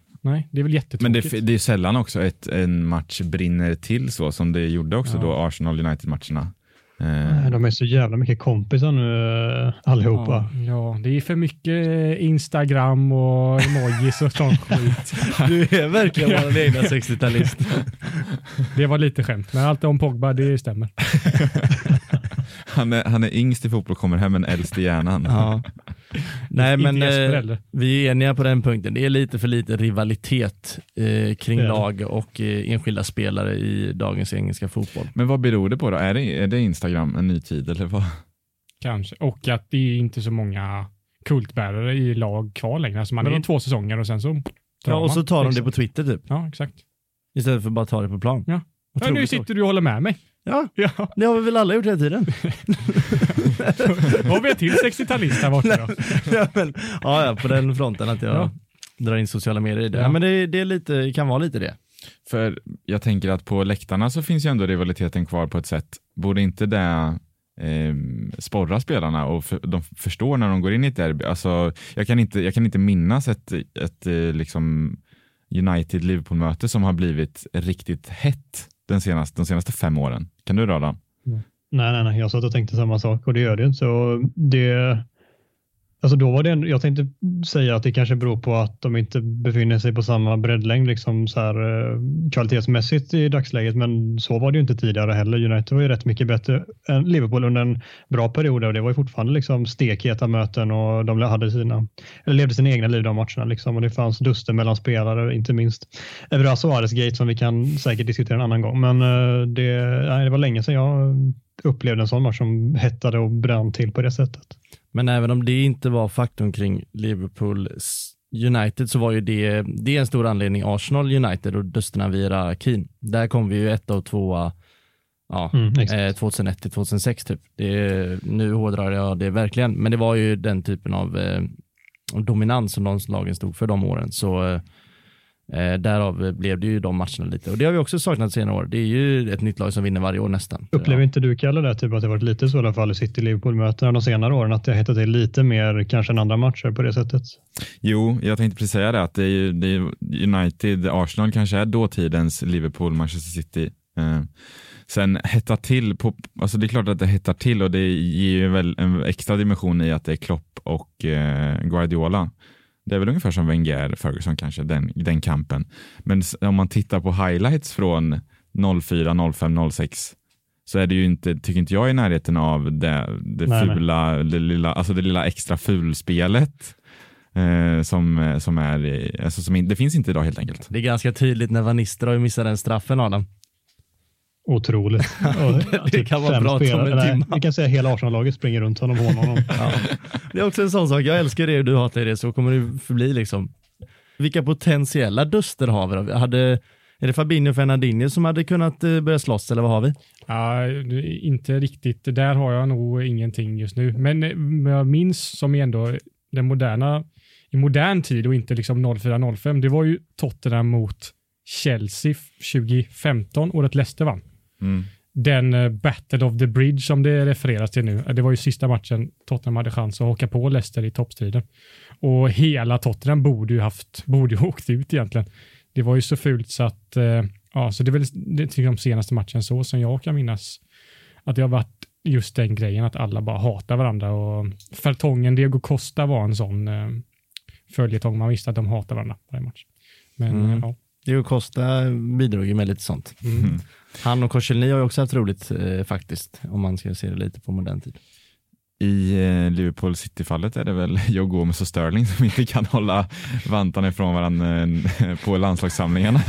det är väl jättetråkigt. Men det, det är sällan också ett, en match brinner till så som det gjorde också ja. då Arsenal United-matcherna. Eh. De är så jävla mycket kompisar nu allihopa. Ja, ja, det är för mycket Instagram och emojis och sånt skit. Du är verkligen vår egna 60-talist. Det var lite skämt, men allt om Pogba, det stämmer. han, är, han är yngst i fotboll, kommer hem men äldst i hjärnan. Ja. Nej, men eh, vi är eniga på den punkten. Det är lite för lite rivalitet eh, kring lag och eh, enskilda spelare i dagens engelska fotboll. Men vad beror det på då? Är det, är det Instagram en ny tid eller vad? Kanske, och att det är inte så många kultbärare i lag kvar längre. Alltså man men är i två säsonger och sen så Ja, och så tar de det på Twitter typ. Ja, exakt. Istället för att bara ta det på plan. Ja. ja nu sitter du och håller med mig. Ja, ja. det har vi väl alla gjort hela tiden. Har vi en till 60-talist här borta då. ja, men, ja, på den fronten att jag ja. drar in sociala medier i det. Ja. men det, det är lite, kan vara lite det. För jag tänker att på läktarna så finns ju ändå rivaliteten kvar på ett sätt. Borde inte det eh, sporra spelarna och för, de förstår när de går in i ett derby. Alltså, jag, kan inte, jag kan inte minnas ett, ett eh, liksom United-Liverpool-möte som har blivit riktigt hett den senaste, de senaste fem åren. Kan du rada? Mm. Nej, nej, nej, jag satt och tänkte samma sak och det gör det inte. Så det, alltså då var det, jag tänkte säga att det kanske beror på att de inte befinner sig på samma breddlängd liksom så här, eh, kvalitetsmässigt i dagsläget, men så var det ju inte tidigare heller. United var ju rätt mycket bättre än Liverpool under en bra period och det var ju fortfarande liksom stekheta möten och de hade sina, eller levde sina egna liv de matcherna liksom och det fanns duster mellan spelare, inte minst Evra Suarez Gate som vi kan säkert diskutera en annan gång, men eh, det, nej, det var länge sedan jag upplevde en sån match som hettade och brann till på det sättet. Men även om det inte var faktorn kring Liverpool United så var ju det, det är en stor anledning Arsenal United och dusterna via Keen. Där kom vi ju ett och tvåa ja, mm, 2001 eh, till 2006 typ. Det, nu hårdrar jag det verkligen, men det var ju den typen av eh, dominans som de lagen stod för de åren. Så eh, Eh, därav blev det ju de matcherna lite och det har vi också saknat senare år. Det är ju ett nytt lag som vinner varje år nästan. Upplever inte du Kalle det, typ att det varit lite så i alla fall i City-Liverpool-mötena de senare åren, att det har hettat till lite mer kanske än andra matcher på det sättet? Jo, jag tänkte precis säga det, att det är, ju, det är United, Arsenal kanske är dåtidens Liverpool, Manchester City. Eh, sen hetta till, på, alltså det är klart att det hettar till och det ger ju väl en extra dimension i att det är Klopp och eh, Guardiola. Det är väl ungefär som Wenger, Ferguson kanske, den, den kampen. Men om man tittar på highlights från 04, 05, 06 så är det ju inte, tycker inte jag, i närheten av det, det nej, fula, nej. Det, lilla, alltså det lilla extra fulspelet. Eh, som, som är, alltså som in, det finns inte idag helt enkelt. Det är ganska tydligt när Van Nistelrooy missar den straffen Adam. Otroligt. det typ kan vara bra om en timme. Vi kan säga att hela Arsenal-laget springer runt honom och honom. ja. Det är också en sån sak, jag älskar det och du hatar det, så kommer det förbli liksom. Vilka potentiella duster har vi då? Hade, är det Fabinho och Fernandinho som hade kunnat eh, börja slåss eller vad har vi? Ja, inte riktigt. Där har jag nog ingenting just nu. Men, men jag minns som ändå den moderna, i modern tid och inte liksom 04-05, det var ju Tottenham mot Chelsea 2015, året Leicester vann. Mm. Den uh, Battle of the Bridge som det refereras till nu, det var ju sista matchen Tottenham hade chans att haka på Leicester i toppstriden. Och hela Tottenham borde ju haft, borde ju åkt ut egentligen. Det var ju så fult så att, uh, ja, så det är väl det, till de senaste matchen så som jag kan minnas att det har varit just den grejen att alla bara hatar varandra och Fertongen Diego Costa var en sån följetong. Man visste att de hatar varandra varje match. Men mm. ja. Diego Costa bidrog ju med lite sånt. Mm. mm. Han och Korselny har ju också haft roligt eh, faktiskt, om man ska se det lite på modern tid. I eh, Liverpool City-fallet är det väl Joe Gomez och Sterling som inte kan hålla vantarna ifrån varandra eh, på landslagssamlingarna.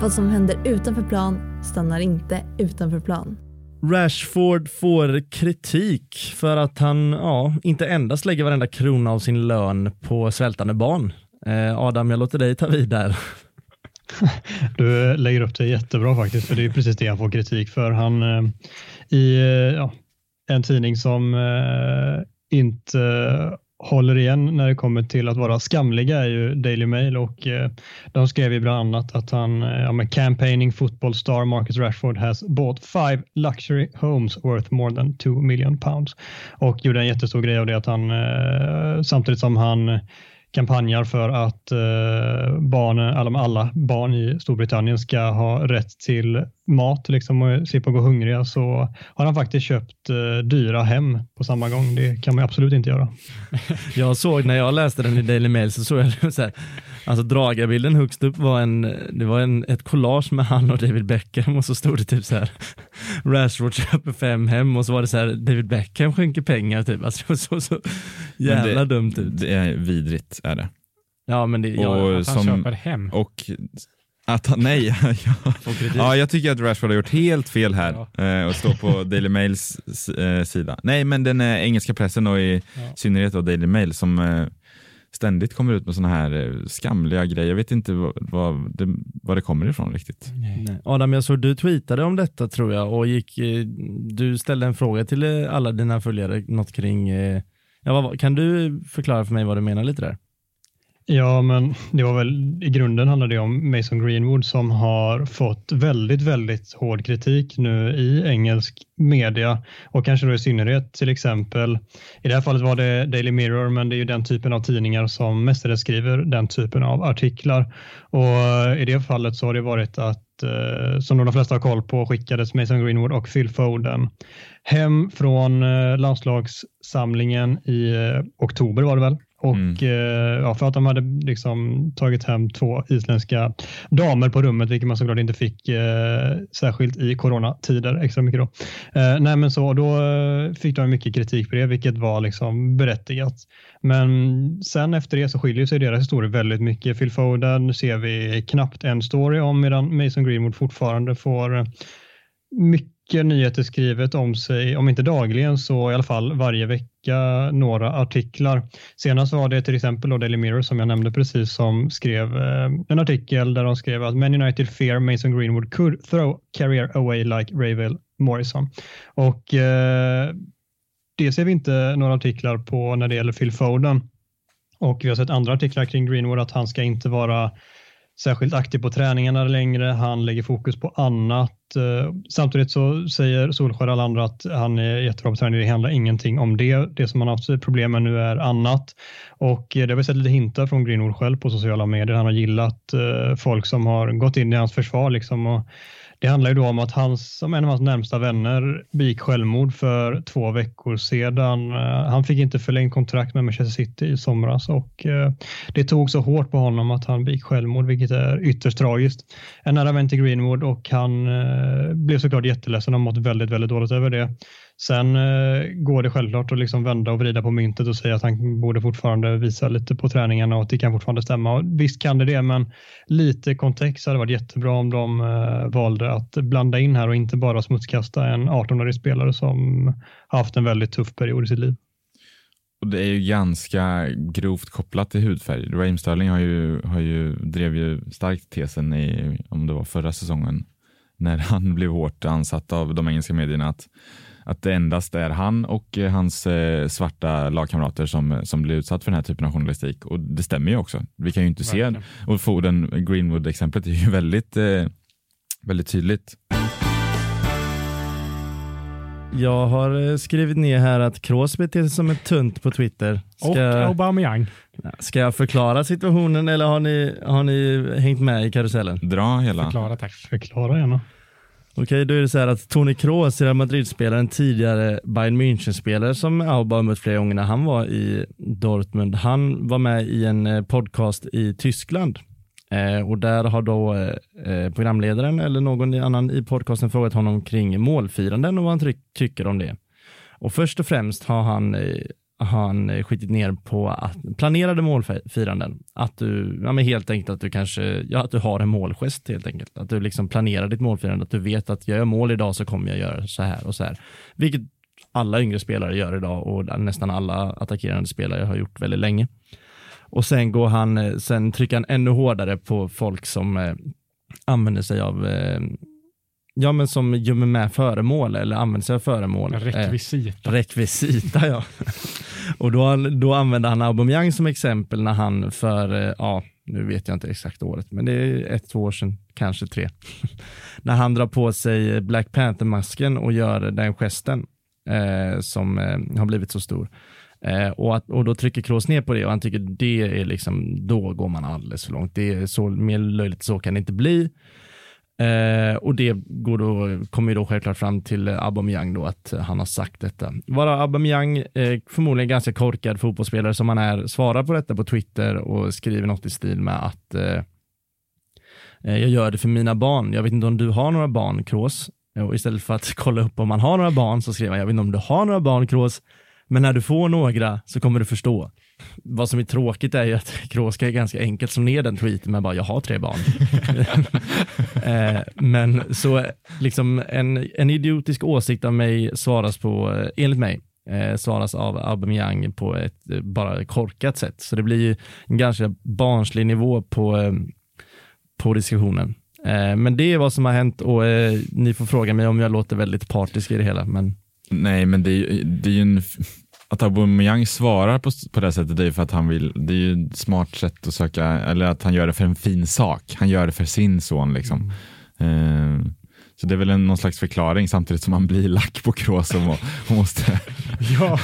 Vad som händer utanför plan stannar inte utanför plan. Rashford får kritik för att han ja, inte endast lägger varenda krona av sin lön på svältande barn. Eh, Adam, jag låter dig ta vid där. Du eh, lägger upp det jättebra faktiskt, för det är precis det han får kritik för. Han eh, i eh, ja, en tidning som eh, inte håller igen när det kommer till att vara skamliga är ju Daily Mail och eh, de skrev ju bland annat att han, eh, ja, med campaigning football star Marcus Rashford has bought five luxury homes worth more than two million pounds. Och gjorde en jättestor grej av det att han eh, samtidigt som han kampanjar för att eh, barnen, alla, alla barn i Storbritannien ska ha rätt till mat liksom, och slippa gå hungriga så har han faktiskt köpt eh, dyra hem på samma gång. Det kan man absolut inte göra. Jag såg när jag läste den i Daily Mail så såg jag så här, alltså dragarbilden högst upp var en, det var en, ett collage med han och David Beckham och så stod det typ så här Rashford köper fem hem och så var det så här David Beckham skänker pengar typ. Alltså så, så jävla det, dumt ut. Det är vidrigt är det. Ja men det, ja, och att han som, köper hem. Och att han, nej, ja. ja, jag tycker att Rashford har gjort helt fel här ja. Eh, och står på Daily Mails eh, sida. Nej, men den engelska pressen och i ja. synnerhet då Daily Mail som eh, ständigt kommer ut med sådana här skamliga grejer. Jag vet inte vad, vad, det, vad det kommer ifrån riktigt. Nej. Adam, jag såg du tweetade om detta tror jag och gick, du ställde en fråga till alla dina följare, något kring, ja, kan du förklara för mig vad du menar lite där? Ja, men det var väl i grunden handlar det om Mason Greenwood som har fått väldigt, väldigt hård kritik nu i engelsk media och kanske då i synnerhet till exempel. I det här fallet var det Daily Mirror, men det är ju den typen av tidningar som mestadels skriver den typen av artiklar och eh, i det fallet så har det varit att eh, som de flesta har koll på skickades Mason Greenwood och Phil Foden hem från eh, landslagssamlingen i oktober var det väl och mm. eh, ja, för att de hade liksom tagit hem två isländska damer på rummet, vilket man såklart inte fick eh, särskilt i coronatider extra mycket då. Eh, nej, men så då eh, fick de mycket kritik på det, vilket var liksom berättigat. Men sen efter det så skiljer sig deras historia väldigt mycket. Phil Foden ser vi knappt en story om medan Mason Greenwood fortfarande får mycket mycket nyheter skrivet om sig, om inte dagligen så i alla fall varje vecka några artiklar. Senast var det till exempel då Daily Mirror som jag nämnde precis som skrev eh, en artikel där de skrev att Man United fear Mason Greenwood could throw career away like Ravel Morrison. Och eh, det ser vi inte några artiklar på när det gäller Phil Foden. Och vi har sett andra artiklar kring Greenwood att han ska inte vara särskilt aktiv på träningarna längre. Han lägger fokus på annat. Eh, samtidigt så säger Solskjaer och alla andra att han är jättebra på träning. Det handlar ingenting om det. Det som han har haft problem med nu är annat. Och eh, det har vi sett lite hintar från Greenwood själv på sociala medier. Han har gillat eh, folk som har gått in i hans försvar liksom och det handlar ju då om att hans, som en av hans närmsta vänner begick självmord för två veckor sedan. Eh, han fick inte förlängt kontrakt med Manchester City i somras och eh, det tog så hårt på honom att han begick självmord, vilket är ytterst tragiskt. En nära vän till Greenwood och han eh, blev såklart jätteledsen och mått väldigt, väldigt dåligt över det. Sen eh, går det självklart att liksom vända och vrida på myntet och säga att han borde fortfarande visa lite på träningarna och att det kan fortfarande stämma. Och visst kan det det, men lite kontext hade varit jättebra om de eh, valde att blanda in här och inte bara smutskasta en 18-årig spelare som haft en väldigt tuff period i sitt liv. Och det är ju ganska grovt kopplat till hudfärg. Raheem Sterling har ju, har ju, drev ju starkt tesen i, om det var förra säsongen, när han blev hårt ansatt av de engelska medierna att, att det endast är han och hans eh, svarta lagkamrater som, som blir utsatt för den här typen av journalistik. Och det stämmer ju också. Vi kan ju inte Verkligen. se, och Foden Greenwood-exemplet är ju väldigt, eh, väldigt tydligt. Jag har eh, skrivit ner här att Kroos beter sig som ett tunt på Twitter. Ska, och Aubameyang. Ska jag förklara situationen eller har ni, har ni hängt med i karusellen? Dra hela. Förklara tack. Förklara gärna. Okej, då är det så här att Toni Kroos, Real Madrid-spelaren, tidigare Bayern München-spelare som Auba mött flera gånger när han var i Dortmund. Han var med i en eh, podcast i Tyskland Eh, och där har då eh, eh, programledaren eller någon annan i podcasten frågat honom kring målfiranden och vad han tycker om det. Och först och främst har han, eh, han eh, skitit ner på att, planerade målfiranden. Att du, ja men helt enkelt att du kanske, ja att du har en målgest helt enkelt. Att du liksom planerar ditt målfirande, att du vet att jag gör mål idag så kommer jag göra så här och så här. Vilket alla yngre spelare gör idag och nästan alla attackerande spelare har gjort väldigt länge. Och sen går han, eh, sen trycker han ännu hårdare på folk som eh, använder sig av eh, Ja men som gömmer med föremål eller använder sig av föremål. Rekvisita. Eh, rekvisita ja. och då, då använder han Aubameyang som exempel när han för, eh, ja nu vet jag inte exakt året, men det är ett, två år sedan, kanske tre. när han drar på sig Black Panther-masken och gör den gesten eh, som eh, har blivit så stor. Eh, och, att, och då trycker Kroos ner på det och han tycker det är liksom, då går man alldeles för långt. Det är så, mer löjligt så kan det inte bli. Eh, och det går då, kommer ju då självklart fram till Aubameyang då att han har sagt detta. Vara Aubameyang, eh, förmodligen ganska korkad fotbollsspelare som han är, svarar på detta på Twitter och skriver något i stil med att eh, eh jag gör det för mina barn. Jag vet inte om du har några barn, Kroos. Och istället för att kolla upp om man har några barn så skriver han, jag vet inte om du har några barn, Kroos. Men när du får några så kommer du förstå. Vad som är tråkigt är ju att Kråska är ganska enkelt som ner den tweeten med bara jag har tre barn. eh, men så liksom en, en idiotisk åsikt av mig svaras på, eh, enligt mig, eh, svaras av Aubameyang på ett eh, bara korkat sätt. Så det blir ju en ganska barnslig nivå på, eh, på diskussionen. Eh, men det är vad som har hänt och eh, ni får fråga mig om jag låter väldigt partisk i det hela. Men Nej, men det är, det är ju en, att Aubameyang svarar på, på det sättet är för att han vill, det är ju ett smart sätt att söka, eller att han gör det för en fin sak. Han gör det för sin son liksom. Mm. Uh, så det är väl en, någon slags förklaring samtidigt som han blir lack på Kroos och, och måste... ja,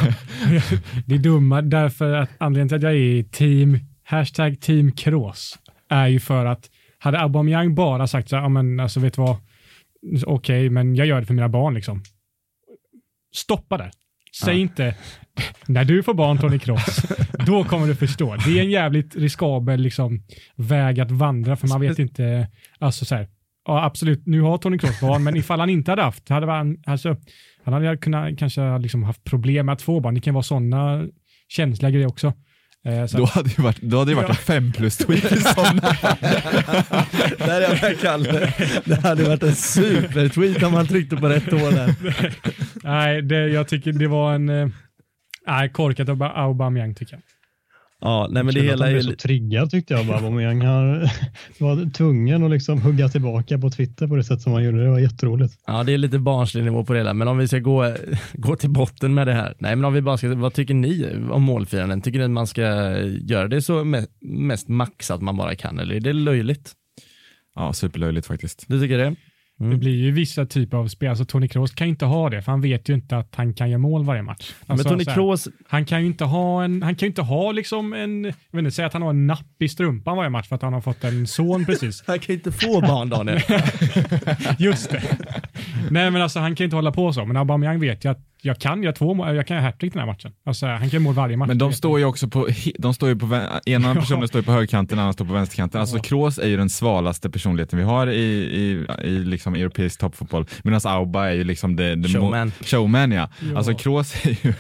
det är dumma därför att anledningen till att jag är i team, hashtag team Kroos är ju för att hade Aubameyang bara sagt så här, ja men alltså vet du vad, okej, okay, men jag gör det för mina barn liksom stoppa där. Säg ja. inte, när du får barn Tony Kroos, då kommer du förstå. Det är en jävligt riskabel liksom, väg att vandra, för man vet inte, alltså så här, ja absolut, nu har Tony Kroos barn, men ifall han inte hade haft, hade han, alltså, han hade kunnat kanske liksom haft problem med att få barn. Det kan vara sådana känsliga grejer också. Eh, då hade det varit, då hade det varit ja. en fem plus tweet i sådana. där är jag Kalle. Det hade varit en supertweet om man tryckte på rätt år där. nej, det, jag tycker det var en eh, nej, korkat av Aubameyang tycker jag. Ja, nej men det hela är... så triggad tyckte jag bara. Aubameyang var tvungen att liksom hugga tillbaka på Twitter på det sätt som han gjorde. Det var jätteroligt. Ja, det är lite barnslig nivå på det hela. Men om vi ska gå, gå till botten med det här. Nej, men om vi bara ska, vad tycker ni om målfiranden? Tycker ni att man ska göra det så mest maxat man bara kan? Eller är det löjligt? Ja, superlöjligt faktiskt. Du tycker det? Mm. Det blir ju vissa typer av spel. Alltså Tony Kroos kan inte ha det, för han vet ju inte att han kan göra mål varje match. Alltså, men Tony Kroos... Han kan ju inte ha en, han kan inte ha liksom en, jag vet inte, säga att han har en napp i strumpan varje match för att han har fått en son precis. han kan inte få barn Daniel. Just det. Nej men alltså han kan inte hålla på så, men Aubameyang vet ju att jag kan göra två mål, jag kan göra hattrick den här matchen. Alltså, han kan göra mål varje match. Men de står ju också på, de står ju på, ena personen står ju på högerkanten, den andra står på vänsterkanten. Alltså Kroos är ju den svalaste personligheten vi har i, i, i liksom europeisk toppfotboll, medan Auba är ju liksom det, det showman. showman ja. ja. Alltså Kroos är ju...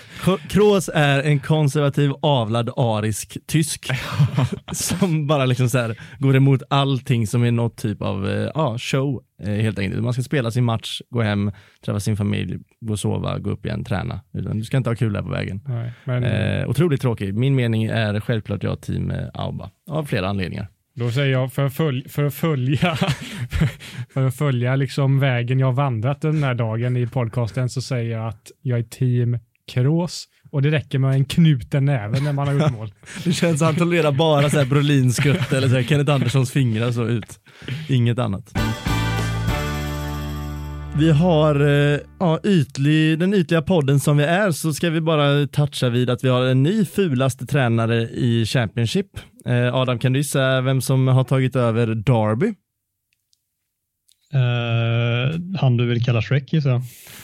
Kroos är en konservativ, avlad, arisk tysk som bara liksom så här, går emot allting som är något typ av eh, ja, show helt enkelt. Man ska spela sin match, gå hem, träffa sin familj, gå och sova, gå upp igen, träna. Du ska inte ha kul där på vägen. Nej, men... eh, otroligt tråkigt. Min mening är självklart jag team Auba, av flera anledningar. Då säger jag för att, följa, för att följa, för att följa liksom vägen jag vandrat den här dagen i podcasten så säger jag att jag är team Kroos och det räcker med en knuten näve när man har gjort mål. det känns som att han tolererar bara så här Brolins skutt eller så här Kenneth Anderssons fingrar så ut. Inget annat. Vi har eh, ja, ytlig, den ytliga podden som vi är så ska vi bara toucha vid att vi har en ny fulaste tränare i Championship. Eh, Adam, kan du gissa vem som har tagit över Derby? Uh, han du vill kalla Shrek gissar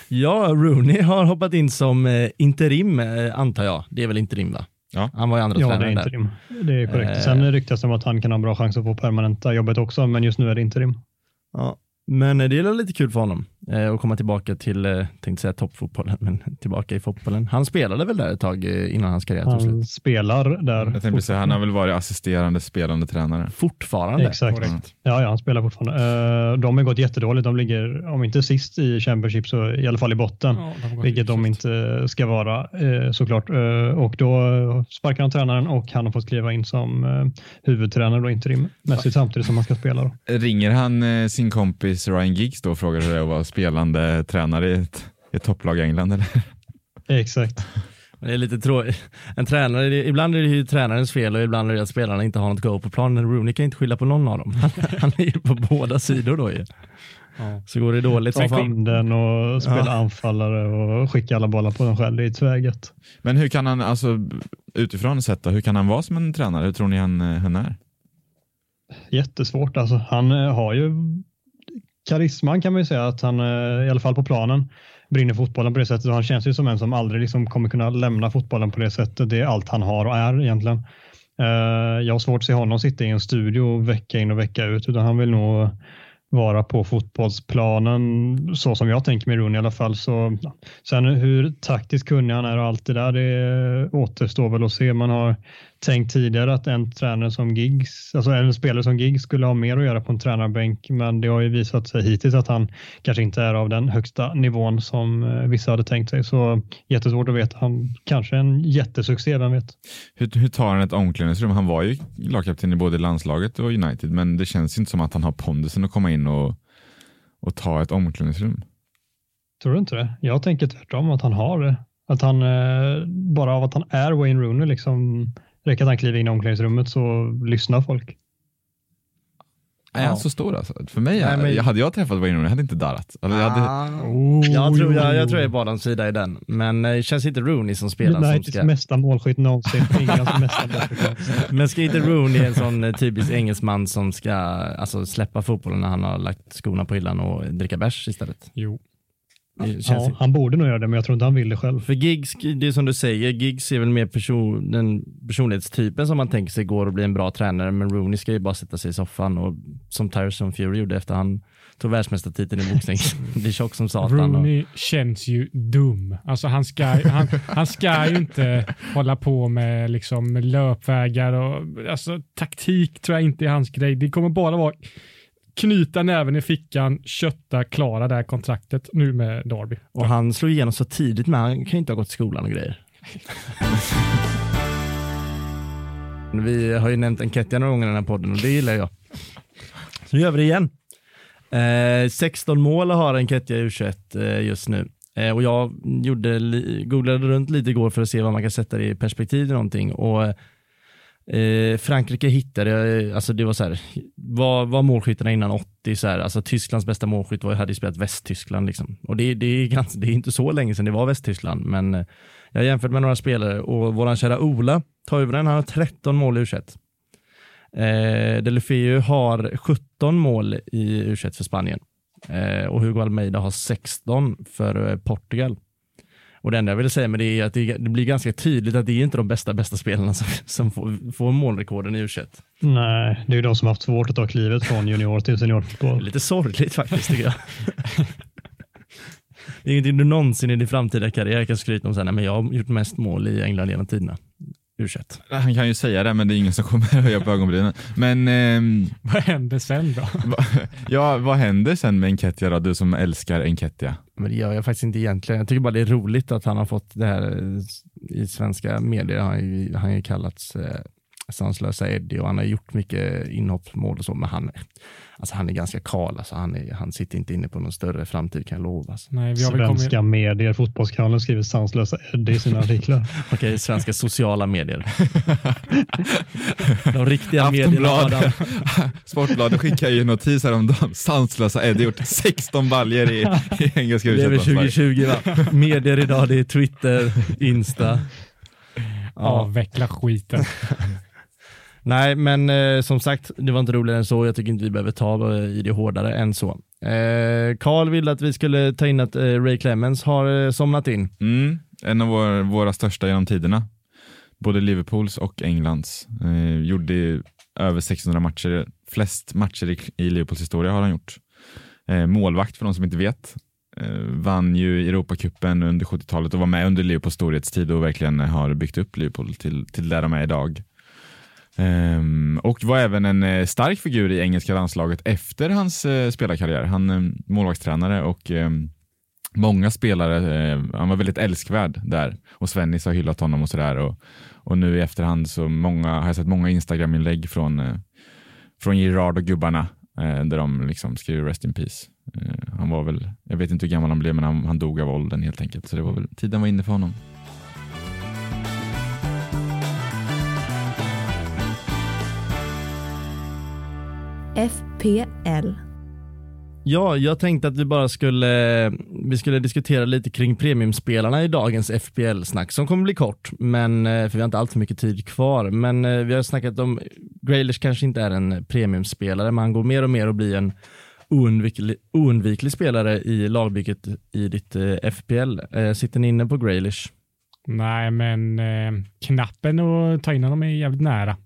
Ja, Rooney har hoppat in som interim antar jag. Det är väl interim va? Ja. Han var ju andra ja, tränare det är interim. Där. Det är korrekt. Sen ryktas det om att han kan ha en bra chans att få permanenta jobbet också, men just nu är det interim. Ja, men det är lite kul för honom eh, att komma tillbaka till, eh, tänkte säga toppfotbollen, men tillbaka i fotbollen. Han spelade väl där ett tag eh, innan hans karriär tog slut? Han spelar där. Jag tänkte säga, han har väl varit assisterande spelande tränare. Fortfarande? Exakt. Mm. Ja, ja, han spelar fortfarande. De har gått jättedåligt. De ligger, om inte sist i Championship, så i alla fall i botten, ja, de vilket de inte ska vara såklart. Och då sparkar han tränaren och han har fått kliva in som huvudtränare då interimmässigt samtidigt som han ska spela. Då. Ringer han sin kompis Ryan Giggs då frågar hur det är att vara spelande tränare i ett, ett topplag i England? Eller? Exakt. Det är lite tråkigt. En tränare, ibland är det ju tränarens fel och ibland är det att spelarna inte har något go på planen. Rooney kan inte skylla på någon av dem. Han, är ju på båda sidor då ju. Ja. Så går det dåligt. Ta vinden och spela ja. anfallare och skicka alla bollar på dem själv. Det är tväget. Men hur kan han, alltså utifrån sett hur kan han vara som en tränare? Hur tror ni han, han är? Jättesvårt alltså. Han eh, har ju karisman kan man ju säga att han, eh, i alla fall på planen, brinner fotbollen på det sättet. Han känns ju som en som aldrig liksom kommer kunna lämna fotbollen på det sättet. Det är allt han har och är egentligen. Eh, jag har svårt att se honom sitta i en studio vecka in och vecka ut, utan han vill nog vara på fotbollsplanen så som jag tänker mig Rooney i alla fall. Så, sen hur taktiskt kunnig han är och allt det där, det återstår väl att se. Man har tänkt tidigare att en tränare som Giggs, alltså en spelare som Giggs skulle ha mer att göra på en tränarbänk, men det har ju visat sig hittills att han kanske inte är av den högsta nivån som eh, vissa hade tänkt sig. Så jättesvårt att veta. Han kanske är en jättesuccé, vem vet? Hur, hur tar han ett omklädningsrum? Han var ju lagkapten i både landslaget och United, men det känns inte som att han har pondusen att komma in och, och ta ett omklädningsrum. Tror du inte det? Jag tänker tvärtom att han har det. Att han, eh, bara av att han är Wayne Rooney, liksom räcker att han kliver in i omklädningsrummet så lyssnar folk. Är han så stor alltså? För mig, Nej, men... hade jag träffat Wayne Rooney hade inte darrat. Alltså, jag, hade... oh, jag, tror, jag, jag tror jag är badans sida i den, men det känns inte Rooney som spelar Nej, som ska... mesta målskytt någonsin. men ska inte Rooney en sån eh, typisk engelsman som ska alltså, släppa fotbollen när han har lagt skorna på hyllan och dricka bärs istället? Jo. Ja, han borde nog göra det, men jag tror inte han vill det själv. För Giggs, det är som du säger, Giggs är väl mer person, den personlighetstypen som man tänker sig går att bli en bra tränare, men Rooney ska ju bara sätta sig i soffan och som Tyson Fury gjorde efter han tog världsmästartiteln i boxning. bli tjock som satan. Rooney och... känns ju dum. Alltså han ska, han, han ska ju inte hålla på med liksom löpvägar och alltså, taktik tror jag inte är hans grej. Det kommer bara vara knyta näven i fickan, kötta, klara det här kontraktet nu med Darby. Och han slog igenom så tidigt med, han kan ju inte ha gått i skolan och grejer. vi har ju nämnt Enketia några gånger i den här podden och det gillar jag. Så gör vi det igen. Eh, 16 mål har Enketia i U21 eh, just nu. Eh, och jag gjorde, googlade runt lite igår för att se vad man kan sätta det i perspektiv till någonting. Och Eh, Frankrike hittade, eh, alltså det var så här, var, var målskyttarna innan 80 så här, alltså Tysklands bästa målskytt var, hade ju spelat Västtyskland liksom. Och det, det, är ganska, det är inte så länge sedan det var Västtyskland, men eh, jag har jämfört med några spelare och våran kära Ola Toivonen, han har 13 mål i u eh, Delufeu har 17 mål i U21 för Spanien eh, och Hugo Almeida har 16 för eh, Portugal. Och det enda jag vill säga med det är att det, det blir ganska tydligt att det är inte de bästa bästa spelarna som, som får, får målrekorden i u Nej, det är ju de som haft svårt att ta klivet från junior till seniorfotboll. Lite sorgligt faktiskt tycker jag. det är ingenting du någonsin i din framtida karriär kan skryta om, så här, nej, men jag har gjort mest mål i England genom tiderna. Ursäkt. Han kan ju säga det, men det är ingen som kommer höja på ögonbrynen. Men, ehm, vad händer sen då? ja, vad händer sen med Enketia då, du som älskar Enketia? Men det gör jag faktiskt inte egentligen. Jag tycker bara det är roligt att han har fått det här i svenska medier. Han har ju, han har ju kallats eh, sanslösa Eddie och han har gjort mycket inhoppsmål och så, men han, alltså han är ganska kal. Alltså han, är, han sitter inte inne på någon större framtid kan jag lova. Alltså. Nej, vi har svenska kommit... medier, Fotbollskanalen skriver sanslösa Eddie i sina artiklar. Okej, svenska sociala medier. De riktiga medierna. Sportbladet skickar ju notiser om dem. Sanslösa Eddie gjort 16 baljer i, i engelska Det är väl 2020 va? Medier idag, det är Twitter, Insta. Ja. Avveckla skiten. Nej, men eh, som sagt, det var inte roligare än så. Jag tycker inte vi behöver ta eh, i det hårdare än så. Eh, Carl ville att vi skulle ta in att eh, Ray Clemens har eh, somnat in. Mm, en av vår, våra största genom tiderna. Både Liverpools och Englands. Eh, gjorde över 600 matcher. Flest matcher i, i Liverpools historia har han gjort. Eh, målvakt för de som inte vet. Eh, vann ju Europacupen under 70-talet och var med under Liverpools storhetstid och verkligen har byggt upp Liverpool till, till där de är idag. Um, och var även en uh, stark figur i engelska landslaget efter hans uh, spelarkarriär. Han är uh, målvaktstränare och um, många spelare, han var väldigt älskvärd där och Svennis har hyllat honom och sådär. Och, och nu i efterhand så många, har jag sett många Instagram-inlägg från, från Gerard och gubbarna där de liksom skriver rest in peace. han var väl, jag vet inte hur gammal han blev men han, han dog av åldern helt enkelt. Så det var väl, tiden var inne för honom. FPL. Ja, jag tänkte att vi bara skulle, vi skulle diskutera lite kring premiumspelarna i dagens FPL-snack som kommer bli kort, men, eh, för vi har inte allt för mycket tid kvar. Men eh, vi har snackat om, Grealish kanske inte är en premiumspelare, men han går mer och mer och blir en oundviklig, oundviklig spelare i lagbygget i ditt eh, FPL. Sitter ni inne på Grealish? Nej, men eh, knappen och ta in honom är jävligt nära.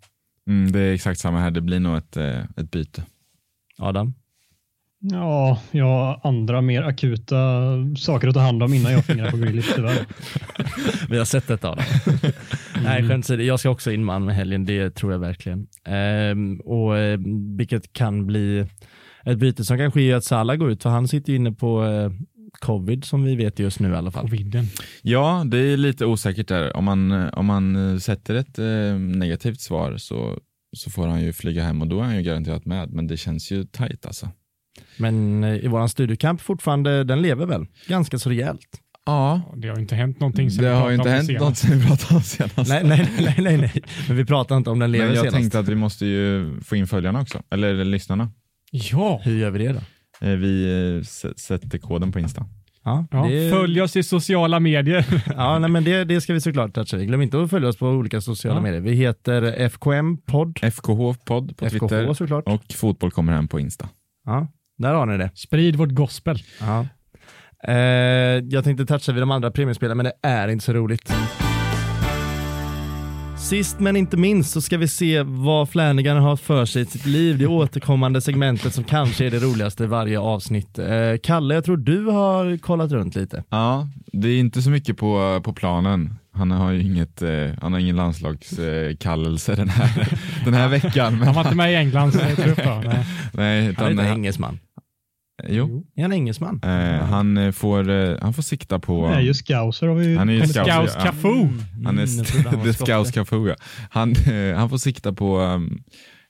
Mm, det är exakt samma här. Det blir nog ett, eh, ett byte. Adam? Ja, jag har andra mer akuta saker att ta hand om innan jag fingrar på Grealish tyvärr. Vi har sett detta Adam. Nej, skämt jag ska också in man med helgen, det tror jag verkligen. Ehm, och eh, Vilket kan bli ett byte som kanske gör att Salah går ut, för han sitter inne på eh, covid som vi vet just nu i alla fall. Coviden. Ja, det är lite osäkert där. Om man, om man sätter ett eh, negativt svar så, så får han ju flyga hem och då är han ju garanterat med. Men det känns ju tajt alltså. Men eh, i våran studiokamp fortfarande, den lever väl ganska så rejält? Ja. Det har inte hänt någonting sen det har inte hänt något sen vi pratade om senast. Nej, nej, nej, nej, nej, men vi pratar inte om den lever Men jag senast. tänkte att vi måste ju få in följarna också, eller lyssnarna. Ja. Hur gör vi det då? Eh, vi eh, sätter koden på Insta. Ja, ja, det... Följ oss i sociala medier. ja, nej, men det, det ska vi såklart toucha. Glöm inte att följa oss på olika sociala ja. medier. Vi heter FKM-podd. FKH-podd på FKH, Twitter. Såklart. Och Fotboll kommer hem på Insta. Ja, där har ni det. Sprid vårt gospel. Ja. Eh, jag tänkte toucha vid de andra premiumspelarna, men det är inte så roligt. Sist men inte minst så ska vi se vad Flanagan har för sig i sitt liv. Det återkommande segmentet som kanske är det roligaste i varje avsnitt. Eh, Kalle, jag tror du har kollat runt lite. Ja, det är inte så mycket på, på planen. Han har ju inget, eh, han har ingen landslagskallelse eh, den här, den här veckan. Men han var inte med i Englands trupp då? Nej, nej han är inte engelsman. Jo. Är han engelsman? Eh, han, eh, får, eh, han får sikta på... Han är ju scouser. Har vi... Han är ju scouser. Scouse Cafu. Mm, han är mm, the Scouse Cafu. Ja. Han, eh, han får sikta på, um,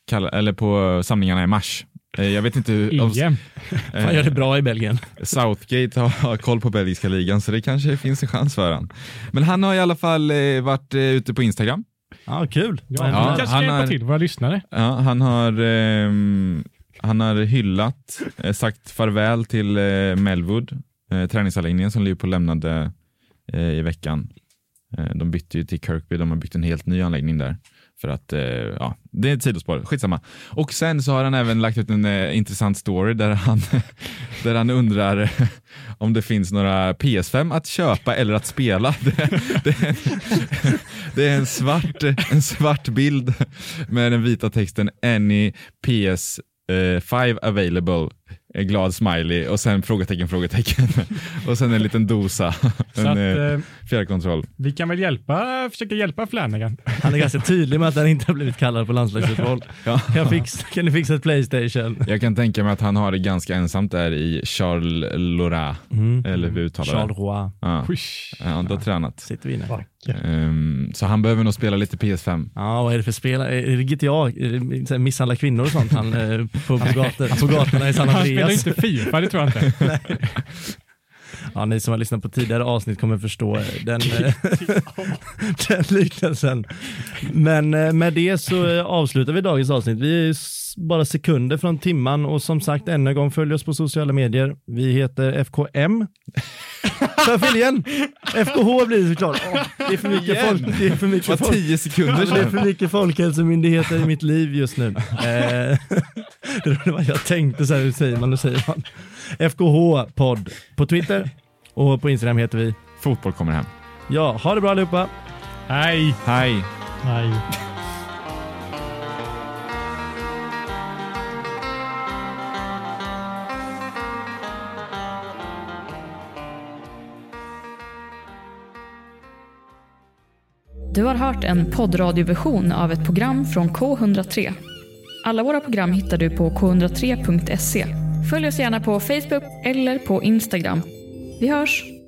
kalla, eller på samlingarna i mars. Eh, jag vet inte hur... EM. Han gör det bra i Belgien. Southgate har koll på belgiska ligan så det kanske finns en chans för han. Men han har i alla fall eh, varit ute på Instagram. Ja, kul. Ja, ja, kanske han ska hjälpa till våra lyssnare. Ja, han har ehm, han har hyllat, eh, sagt farväl till eh, Melwood, eh, träningsanläggningen som Liverpool lämnade i veckan. De bytte ju till Kirkby, de har byggt en helt ny anläggning där. För att, ja, det är ett sidospår, skitsamma. Och sen så har han även lagt ut en eh, intressant story där han, där han undrar om det finns några PS5 att köpa eller att spela. Det, det, är, en, det är en, svart, en svart bild med den vita texten Any PS PS5 available glad smiley och sen frågetecken, frågetecken. och sen en liten dosa. en att, eh, fjärrkontroll. Vi kan väl hjälpa, försöka hjälpa Flanagan. Han är ganska tydlig med att han inte har blivit kallad på landslagsfotboll. ja. kan, fixa, kan du fixa ett Playstation? Jag kan tänka mig att han har det ganska ensamt där i Charles Lora. Mm. Eller hur vi uttalar Charles Roy. Ja. Ja, han har tränat. Sitter vi inne. Um, så han behöver nog spela lite PS5. Ja, vad är det för spel? Är det GTA? Misshandla kvinnor och sånt han, eh, på, på, gator, på gatorna i San Andreas? spelar inte Fifa, det tror jag inte. Ja, ni som har lyssnat på tidigare avsnitt kommer förstå den, eh, den liknelsen. Men eh, med det så eh, avslutar vi dagens avsnitt. Vi är bara sekunder från timman och som sagt ännu en gång följ oss på sociala medier. Vi heter FKM. Fel igen? FKH blir det såklart. Det är för mycket folk. Det är för mycket folk. tio sekunder Det är för mycket folkhälsomyndigheter i mitt liv just nu. vad jag tänkte, så här, hur säger man? Hur säger man? FKH-podd på Twitter och på Instagram heter vi Fotboll kommer hem. Ja, ha det bra allihopa. Hej! Hej! Hej. Du har hört en poddradioversion av ett program från K103. Alla våra program hittar du på k103.se. Följ oss gärna på Facebook eller på Instagram. Vi hörs!